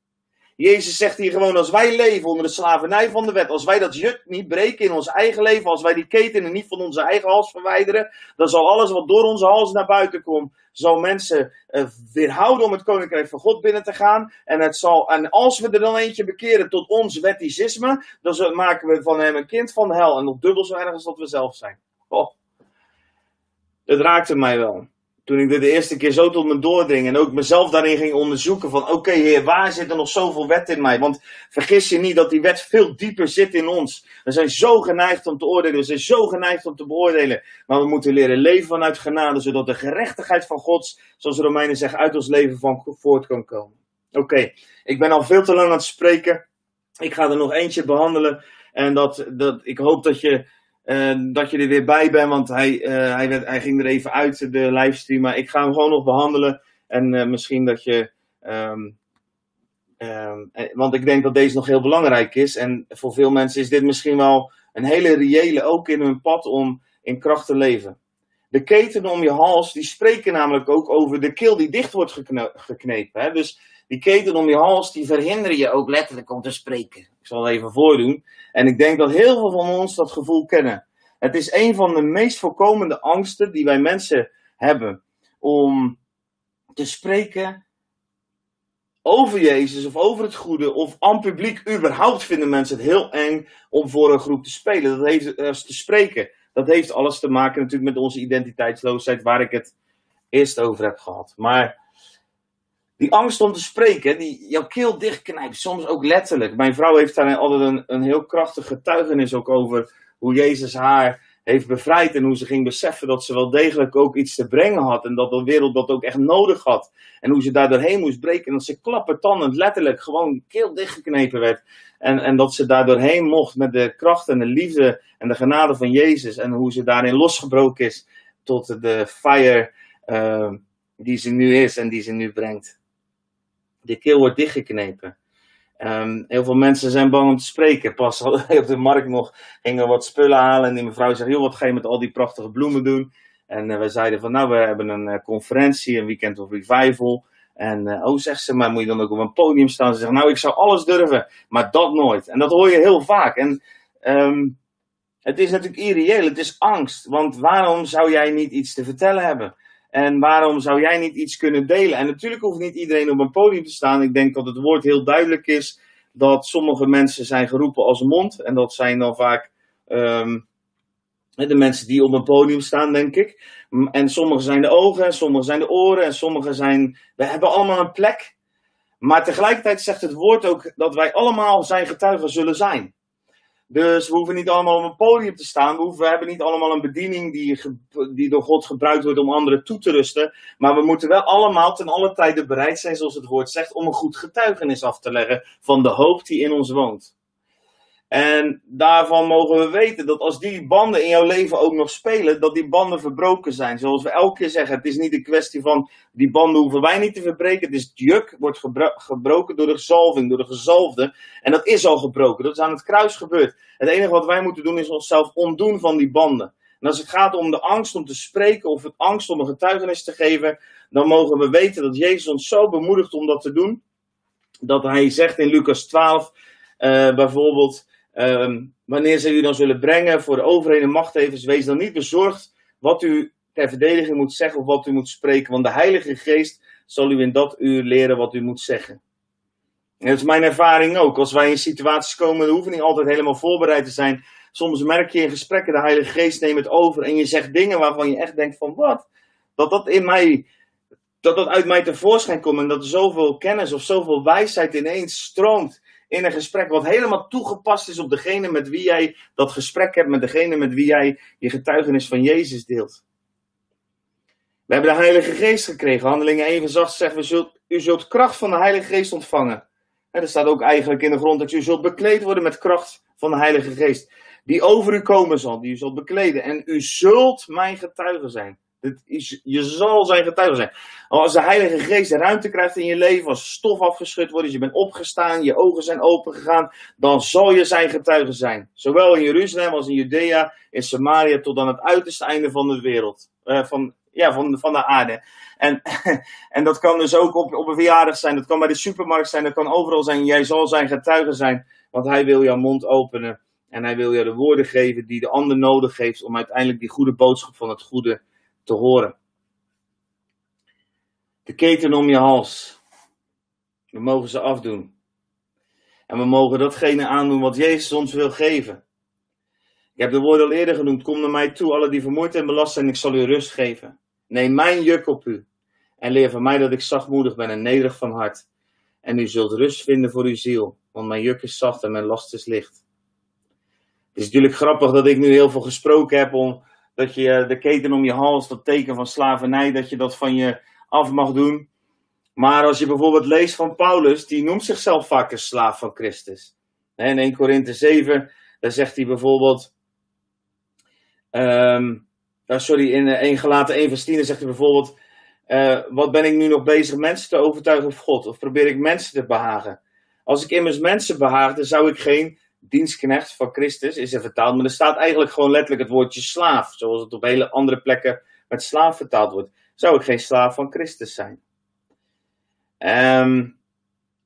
Jezus zegt hier gewoon, als wij leven onder de slavernij van de wet, als wij dat juk niet breken in ons eigen leven, als wij die ketenen niet van onze eigen hals verwijderen, dan zal alles wat door onze hals naar buiten komt, zal mensen uh, weerhouden om het koninkrijk van God binnen te gaan. En, het zal, en als we er dan eentje bekeren tot ons wetticisme, dan maken we van hem een kind van hel. En nog dubbel zo erg als dat we zelf zijn. Oh. Het raakte mij wel toen ik dit de eerste keer zo tot me doordring en ook mezelf daarin ging onderzoeken van oké heer, waar zit er nog zoveel wet in mij? Want vergis je niet dat die wet veel dieper zit in ons. We zijn zo geneigd om te oordelen, we zijn zo geneigd om te beoordelen. Maar we moeten leren leven vanuit genade, zodat de gerechtigheid van God, zoals de Romeinen zeggen, uit ons leven van voort kan komen. Oké, ik ben al veel te lang aan het spreken. Ik ga er nog eentje behandelen. En dat, dat, ik hoop dat je dat je er weer bij bent, want hij, uh, hij, werd, hij ging er even uit, de livestream. Maar ik ga hem gewoon nog behandelen. En uh, misschien dat je. Um, um, want ik denk dat deze nog heel belangrijk is. En voor veel mensen is dit misschien wel een hele reële ook in hun pad om in kracht te leven. de ketenen om je hals, die spreken namelijk ook over de keel die dicht wordt geknepen. Hè? Dus die keten om je hals, die verhinderen je ook letterlijk om te spreken. Ik zal het even voordoen. En ik denk dat heel veel van ons dat gevoel kennen. Het is een van de meest voorkomende angsten die wij mensen hebben. Om te spreken over Jezus of over het goede of aan publiek. Überhaupt vinden mensen het heel eng om voor een groep te spelen. Dat heeft uh, te spreken. Dat heeft alles te maken natuurlijk met onze identiteitsloosheid, waar ik het eerst over heb gehad. Maar die angst om te spreken, die jouw keel dichtknijpt, soms ook letterlijk. Mijn vrouw heeft daar altijd een, een heel krachtig getuigenis ook over hoe Jezus haar heeft bevrijd en hoe ze ging beseffen dat ze wel degelijk ook iets te brengen had en dat de wereld dat ook echt nodig had. En hoe ze daar doorheen moest breken en dat ze klappertandend letterlijk gewoon keel dichtgeknepen werd. En, en dat ze daar doorheen mocht met de kracht en de liefde en de genade van Jezus en hoe ze daarin losgebroken is tot de fire uh, die ze nu is en die ze nu brengt. De keel wordt dichtgeknepen. Um, heel veel mensen zijn bang om te spreken. Pas op de markt nog gingen wat spullen halen. En die mevrouw zei: Joh, wat ga je met al die prachtige bloemen doen? En uh, we zeiden van: Nou, we hebben een uh, conferentie, een weekend of revival. En uh, oh, zegt ze, maar moet je dan ook op een podium staan? Ze zegt: Nou, ik zou alles durven, maar dat nooit. En dat hoor je heel vaak. En um, het is natuurlijk irreëel, het is angst. Want waarom zou jij niet iets te vertellen hebben? En waarom zou jij niet iets kunnen delen? En natuurlijk hoeft niet iedereen op een podium te staan. Ik denk dat het woord heel duidelijk is dat sommige mensen zijn geroepen als mond. En dat zijn dan vaak um, de mensen die op een podium staan, denk ik. En sommige zijn de ogen, en sommige zijn de oren, en sommige zijn. We hebben allemaal een plek. Maar tegelijkertijd zegt het woord ook dat wij allemaal zijn getuigen zullen zijn. Dus we hoeven niet allemaal op een podium te staan. We, hoeven, we hebben niet allemaal een bediening die, die door God gebruikt wordt om anderen toe te rusten. Maar we moeten wel allemaal ten alle tijde bereid zijn, zoals het woord zegt, om een goed getuigenis af te leggen van de hoop die in ons woont. En daarvan mogen we weten dat als die banden in jouw leven ook nog spelen, dat die banden verbroken zijn. Zoals we elke keer zeggen, het is niet een kwestie van die banden hoeven wij niet te verbreken. Het is juk, wordt gebroken door de zalving, door de gezalfde. En dat is al gebroken, dat is aan het kruis gebeurd. Het enige wat wij moeten doen is onszelf ontdoen van die banden. En als het gaat om de angst om te spreken of het angst om een getuigenis te geven, dan mogen we weten dat Jezus ons zo bemoedigt om dat te doen. Dat hij zegt in Lucas 12 uh, bijvoorbeeld. Um, wanneer ze u dan zullen brengen voor de overheden en machthevers, wees dan niet bezorgd wat u ter verdediging moet zeggen of wat u moet spreken, want de Heilige Geest zal u in dat uur leren wat u moet zeggen. En dat is mijn ervaring ook. Als wij in situaties komen, we hoeven niet altijd helemaal voorbereid te zijn. Soms merk je in gesprekken, de Heilige Geest neemt het over en je zegt dingen waarvan je echt denkt van wat? Dat dat in mij, dat dat uit mij tevoorschijn komt en dat er zoveel kennis of zoveel wijsheid ineens stroomt in een gesprek wat helemaal toegepast is op degene met wie jij dat gesprek hebt, met degene met wie jij je getuigenis van Jezus deelt. We hebben de Heilige Geest gekregen. Handelingen 1 zacht zegt, u zult, u zult kracht van de Heilige Geest ontvangen. En er staat ook eigenlijk in de grond dat u zult bekleed worden met kracht van de Heilige Geest. Die over u komen zal, die u zult bekleden. En u zult mijn getuige zijn. Is, je zal zijn getuige zijn. Als de Heilige Geest ruimte krijgt in je leven, als stof afgeschud wordt, als je bent opgestaan, je ogen zijn opengegaan, dan zal je zijn getuige zijn. Zowel in Jeruzalem als in Judea, in Samaria, tot aan het uiterste einde van de wereld. Uh, van, ja, van, van de aarde. En, en dat kan dus ook op, op een verjaardag zijn, dat kan bij de supermarkt zijn, dat kan overal zijn. Jij zal zijn getuige zijn, want hij wil jouw mond openen. En hij wil je de woorden geven die de ander nodig heeft om uiteindelijk die goede boodschap van het goede te horen. De keten om je hals. We mogen ze afdoen. En we mogen datgene aandoen wat Jezus ons wil geven. Ik heb de woorden al eerder genoemd. Kom naar mij toe, alle die vermoeid en belast zijn, ik zal u rust geven. Neem mijn juk op u. En leer van mij dat ik zachtmoedig ben en nederig van hart. En u zult rust vinden voor uw ziel. Want mijn juk is zacht en mijn last is licht. Het is natuurlijk grappig dat ik nu heel veel gesproken heb om dat je de keten om je hals, dat teken van slavernij, dat je dat van je af mag doen. Maar als je bijvoorbeeld leest van Paulus, die noemt zichzelf vaak een slaaf van Christus. In 1 Korinthe 7, daar zegt hij bijvoorbeeld. Um, sorry, in 1 eh, gelaten 1 vers 10 zegt hij bijvoorbeeld. Uh, wat ben ik nu nog bezig mensen te overtuigen van God? Of probeer ik mensen te behagen? Als ik immers mensen behaagde, zou ik geen dienstknecht van Christus is er vertaald. Maar er staat eigenlijk gewoon letterlijk het woordje slaaf. Zoals het op hele andere plekken met slaaf vertaald wordt, zou ik geen slaaf van Christus zijn. Um,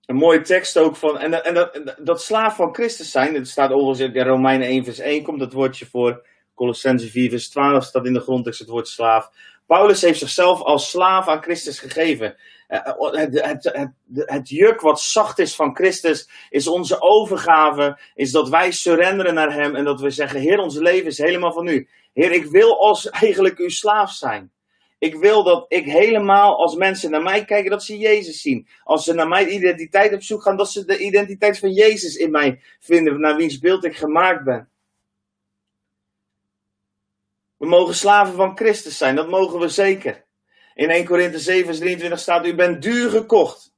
een mooie tekst ook van, en, en, dat, dat slaaf van Christus zijn, het staat overigens in Romeinen 1 vers 1, komt dat woordje voor, Colossense 4 vers 12 staat in de grondtekst het woord slaaf. Paulus heeft zichzelf als slaaf aan Christus gegeven. Eh, eh, het, het, het, het, juk wat zacht is van Christus is onze overgave, is dat wij surrenderen naar Hem en dat we zeggen, Heer, ons leven is helemaal van U. Heer, ik wil als eigenlijk uw slaaf zijn. Ik wil dat ik helemaal, als mensen naar mij kijken, dat ze Jezus zien. Als ze naar mijn identiteit op zoek gaan, dat ze de identiteit van Jezus in mij vinden, naar wiens beeld ik gemaakt ben. We mogen slaven van Christus zijn, dat mogen we zeker. In 1 Korinthe 7, vers 23 staat: U bent duur gekocht.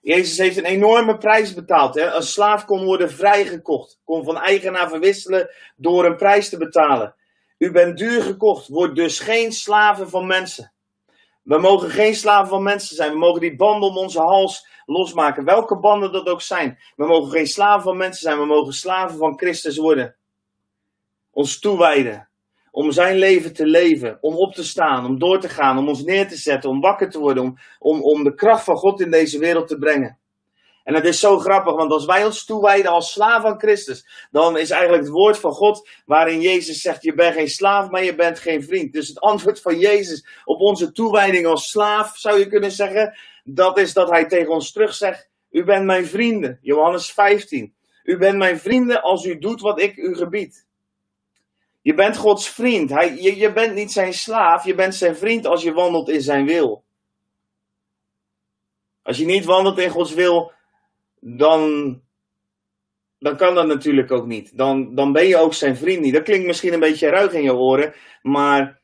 Jezus heeft een enorme prijs betaald. Hè? Een slaaf kon worden vrijgekocht, kon van eigenaar verwisselen door een prijs te betalen. U bent duur gekocht, word dus geen slaven van mensen. We mogen geen slaven van mensen zijn. We mogen die banden om onze hals losmaken, welke banden dat ook zijn. We mogen geen slaven van mensen zijn, we mogen slaven van Christus worden. Ons toewijden om zijn leven te leven, om op te staan, om door te gaan, om ons neer te zetten, om wakker te worden, om, om, om de kracht van God in deze wereld te brengen. En het is zo grappig, want als wij ons toewijden als slaaf aan Christus, dan is eigenlijk het woord van God waarin Jezus zegt: Je bent geen slaaf, maar je bent geen vriend. Dus het antwoord van Jezus op onze toewijding als slaaf, zou je kunnen zeggen, dat is dat hij tegen ons terug zegt: U bent mijn vrienden. Johannes 15. U bent mijn vrienden als u doet wat ik u gebied. Je bent Gods vriend. Hij, je, je bent niet zijn slaaf, je bent zijn vriend als je wandelt in zijn wil. Als je niet wandelt in Gods wil, dan, dan kan dat natuurlijk ook niet. Dan, dan ben je ook zijn vriend niet. Dat klinkt misschien een beetje ruig in je oren, maar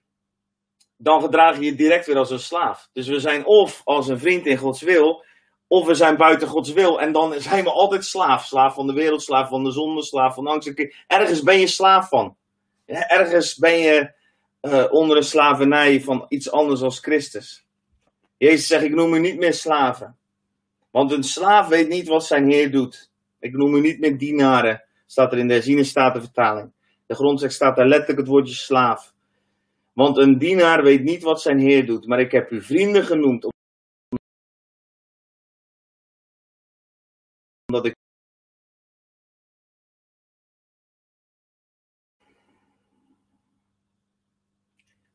dan gedraag je je direct weer als een slaaf. Dus we zijn of als een vriend in Gods wil, of we zijn buiten Gods wil. En dan zijn we altijd slaaf. Slaaf van de wereld, slaaf van de zonde, slaaf van angst. Ergens ben je slaaf van. Ergens ben je uh, onder een slavernij van iets anders als Christus. Jezus zegt, ik noem u niet meer slaven. Want een slaaf weet niet wat zijn heer doet. Ik noem u niet meer dienaren, staat er in de herziene vertaling. De grondtekst staat daar letterlijk het woordje slaaf. Want een dienaar weet niet wat zijn heer doet, maar ik heb u vrienden genoemd.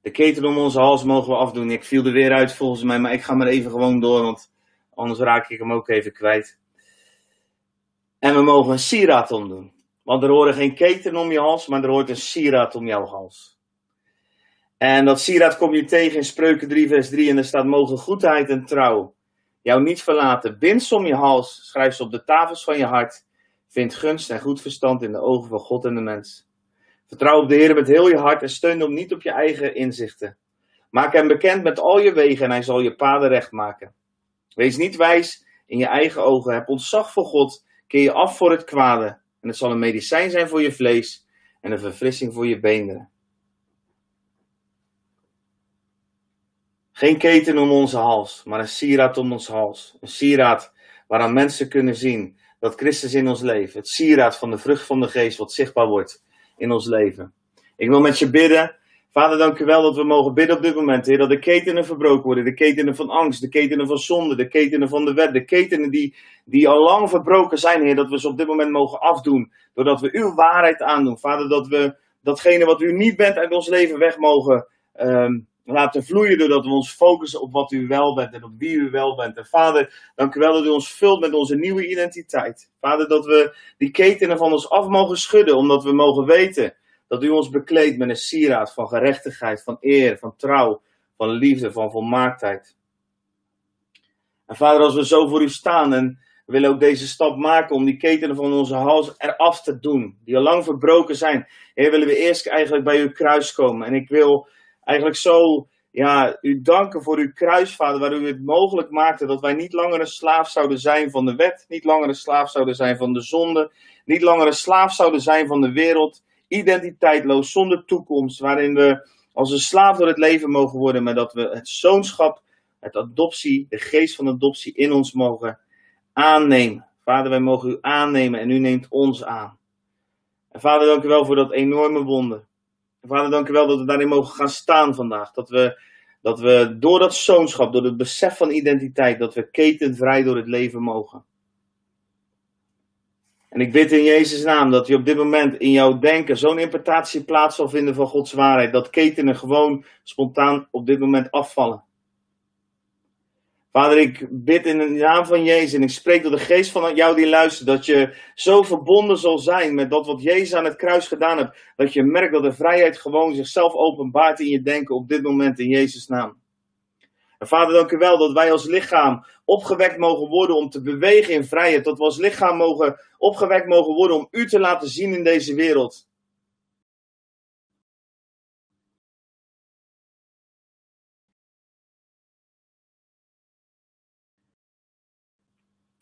De keten om onze hals mogen we afdoen. Ik viel er weer uit volgens mij, maar ik ga maar even gewoon door, want anders raak ik hem ook even kwijt. En we mogen een sieraad omdoen. Want er horen geen keten om je hals, maar er hoort een sieraad om jouw hals. En dat sieraad kom je tegen in Spreuken 3, vers 3. En er staat: Mogen goedheid en trouw jou niet verlaten. Bind ze om je hals, schrijf ze op de tafels van je hart. Vind gunst en goed verstand in de ogen van God en de mens. Vertrouw op de Heer met heel je hart en steun hem niet op je eigen inzichten. Maak hem bekend met al je wegen en hij zal je paden recht maken. Wees niet wijs in je eigen ogen. Heb ontzag voor God. Keer je af voor het kwade. En het zal een medicijn zijn voor je vlees en een verfrissing voor je beenderen. Geen keten om onze hals, maar een sieraad om ons hals. Een sieraad waaraan mensen kunnen zien dat Christus in ons leeft. Het sieraad van de vrucht van de geest wat zichtbaar wordt in ons leven. Ik wil met je bidden. Vader, dank u wel dat we mogen bidden op dit moment, Heer. Dat de ketenen verbroken worden. De ketenen van angst, de ketenen van zonde, de ketenen van de wet. De ketenen die, die al lang verbroken zijn, Heer. Dat we ze op dit moment mogen afdoen. Doordat we uw waarheid aandoen. Vader, dat we datgene wat u niet bent uit ons leven weg mogen um, laten vloeien. Doordat we ons focussen op wat u wel bent en op wie u wel bent. En Vader, dank u wel dat u ons vult met onze nieuwe identiteit. Vader, dat we die ketenen van ons af mogen schudden. Omdat we mogen weten dat u ons bekleedt met een sieraad van gerechtigheid, van eer, van trouw, van liefde, van volmaaktheid. En vader, als we zo voor u staan en we willen ook deze stap maken om die ketenen van onze hals eraf te doen, die al lang verbroken zijn. Heer, willen we eerst eigenlijk bij uw kruis komen. En ik wil eigenlijk zo ja, u danken voor uw kruis, vader, waar u het mogelijk maakte dat wij niet langer een slaaf zouden zijn van de wet, niet langer een slaaf zouden zijn van de zonde, niet langer een slaaf zouden zijn van de wereld, identiteitloos, zonder toekomst, waarin we als een slaaf door het leven mogen worden, maar dat we het zoonschap, het adoptie, de geest van adoptie in ons mogen aannemen. Vader, wij mogen u aannemen en u neemt ons aan. En vader, dank u wel voor dat enorme wonder. Vader, dank u wel dat we daarin mogen gaan staan vandaag. Dat we, dat we door dat zoonschap, door het besef van identiteit, dat we ketenvrij door het leven mogen. En ik bid in Jezus' naam dat je op dit moment in jouw denken zo'n interpretatie plaats zal vinden van Gods waarheid. Dat ketenen gewoon spontaan op dit moment afvallen. Vader, ik bid in de naam van Jezus en ik spreek door de geest van jou die luistert, dat je zo verbonden zal zijn met dat wat Jezus aan het kruis gedaan heeft, dat je merkt dat de vrijheid gewoon zichzelf openbaart in je denken op dit moment in Jezus' naam. En Vader, dank u wel dat wij als lichaam opgewekt mogen worden om te bewegen in vrijheid, dat we als lichaam mogen, opgewekt mogen worden om u te laten zien in deze wereld.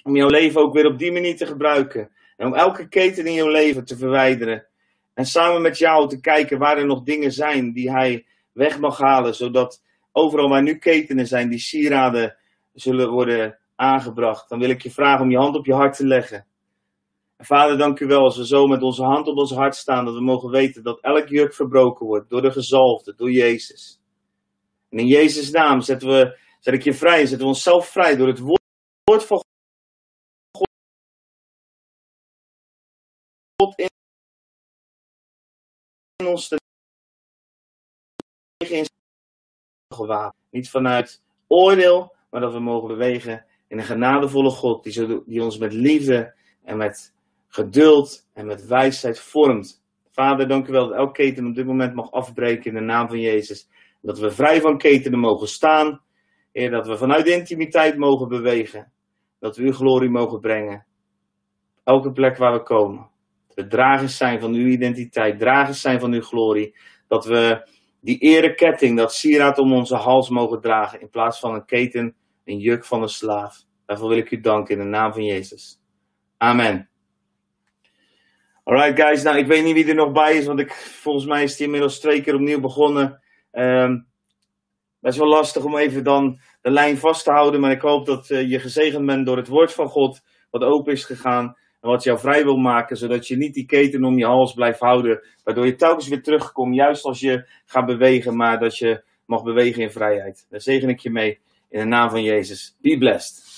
Om jouw leven ook weer op die manier te gebruiken. En om elke keten in jouw leven te verwijderen. En samen met jou te kijken waar er nog dingen zijn die hij weg mag halen. Zodat overal waar nu ketenen zijn, die sieraden zullen worden aangebracht. Dan wil ik je vragen om je hand op je hart te leggen. En vader, dank u wel als we zo met onze hand op ons hart staan. Dat we mogen weten dat elk juk verbroken wordt door de gezalfde, door Jezus. En in Jezus' naam zetten we, zet ik je vrij, zetten we onszelf vrij door het woord van God ons te. Niet vanuit oordeel, maar dat we mogen bewegen in een genadevolle God die, die ons met liefde en met geduld en met wijsheid vormt. Vader, dank u wel dat elk keten op dit moment mag afbreken in de naam van Jezus. Dat we vrij van ketenen mogen staan. Heer, dat we vanuit de intimiteit mogen bewegen. Dat we uw glorie mogen brengen. Elke plek waar we komen dragers zijn van uw identiteit, dragers zijn van uw glorie. Dat we die ereketting, dat sieraad om onze hals mogen dragen, in plaats van een keten, een juk van een slaaf. Daarvoor wil ik u danken in de naam van Jezus. Amen. Alright guys, nou ik weet niet wie er nog bij is, want ik, volgens mij is die inmiddels twee keer opnieuw begonnen. Um, best wel lastig om even dan de lijn vast te houden, maar ik hoop dat uh, je gezegend bent door het woord van God, wat open is gegaan en wat jou vrij wil maken, zodat je niet die keten om je hals blijft houden, waardoor je telkens weer terugkomt, juist als je gaat bewegen, maar dat je mag bewegen in vrijheid. Daar zegen ik je mee in de naam van Jezus. Be blessed.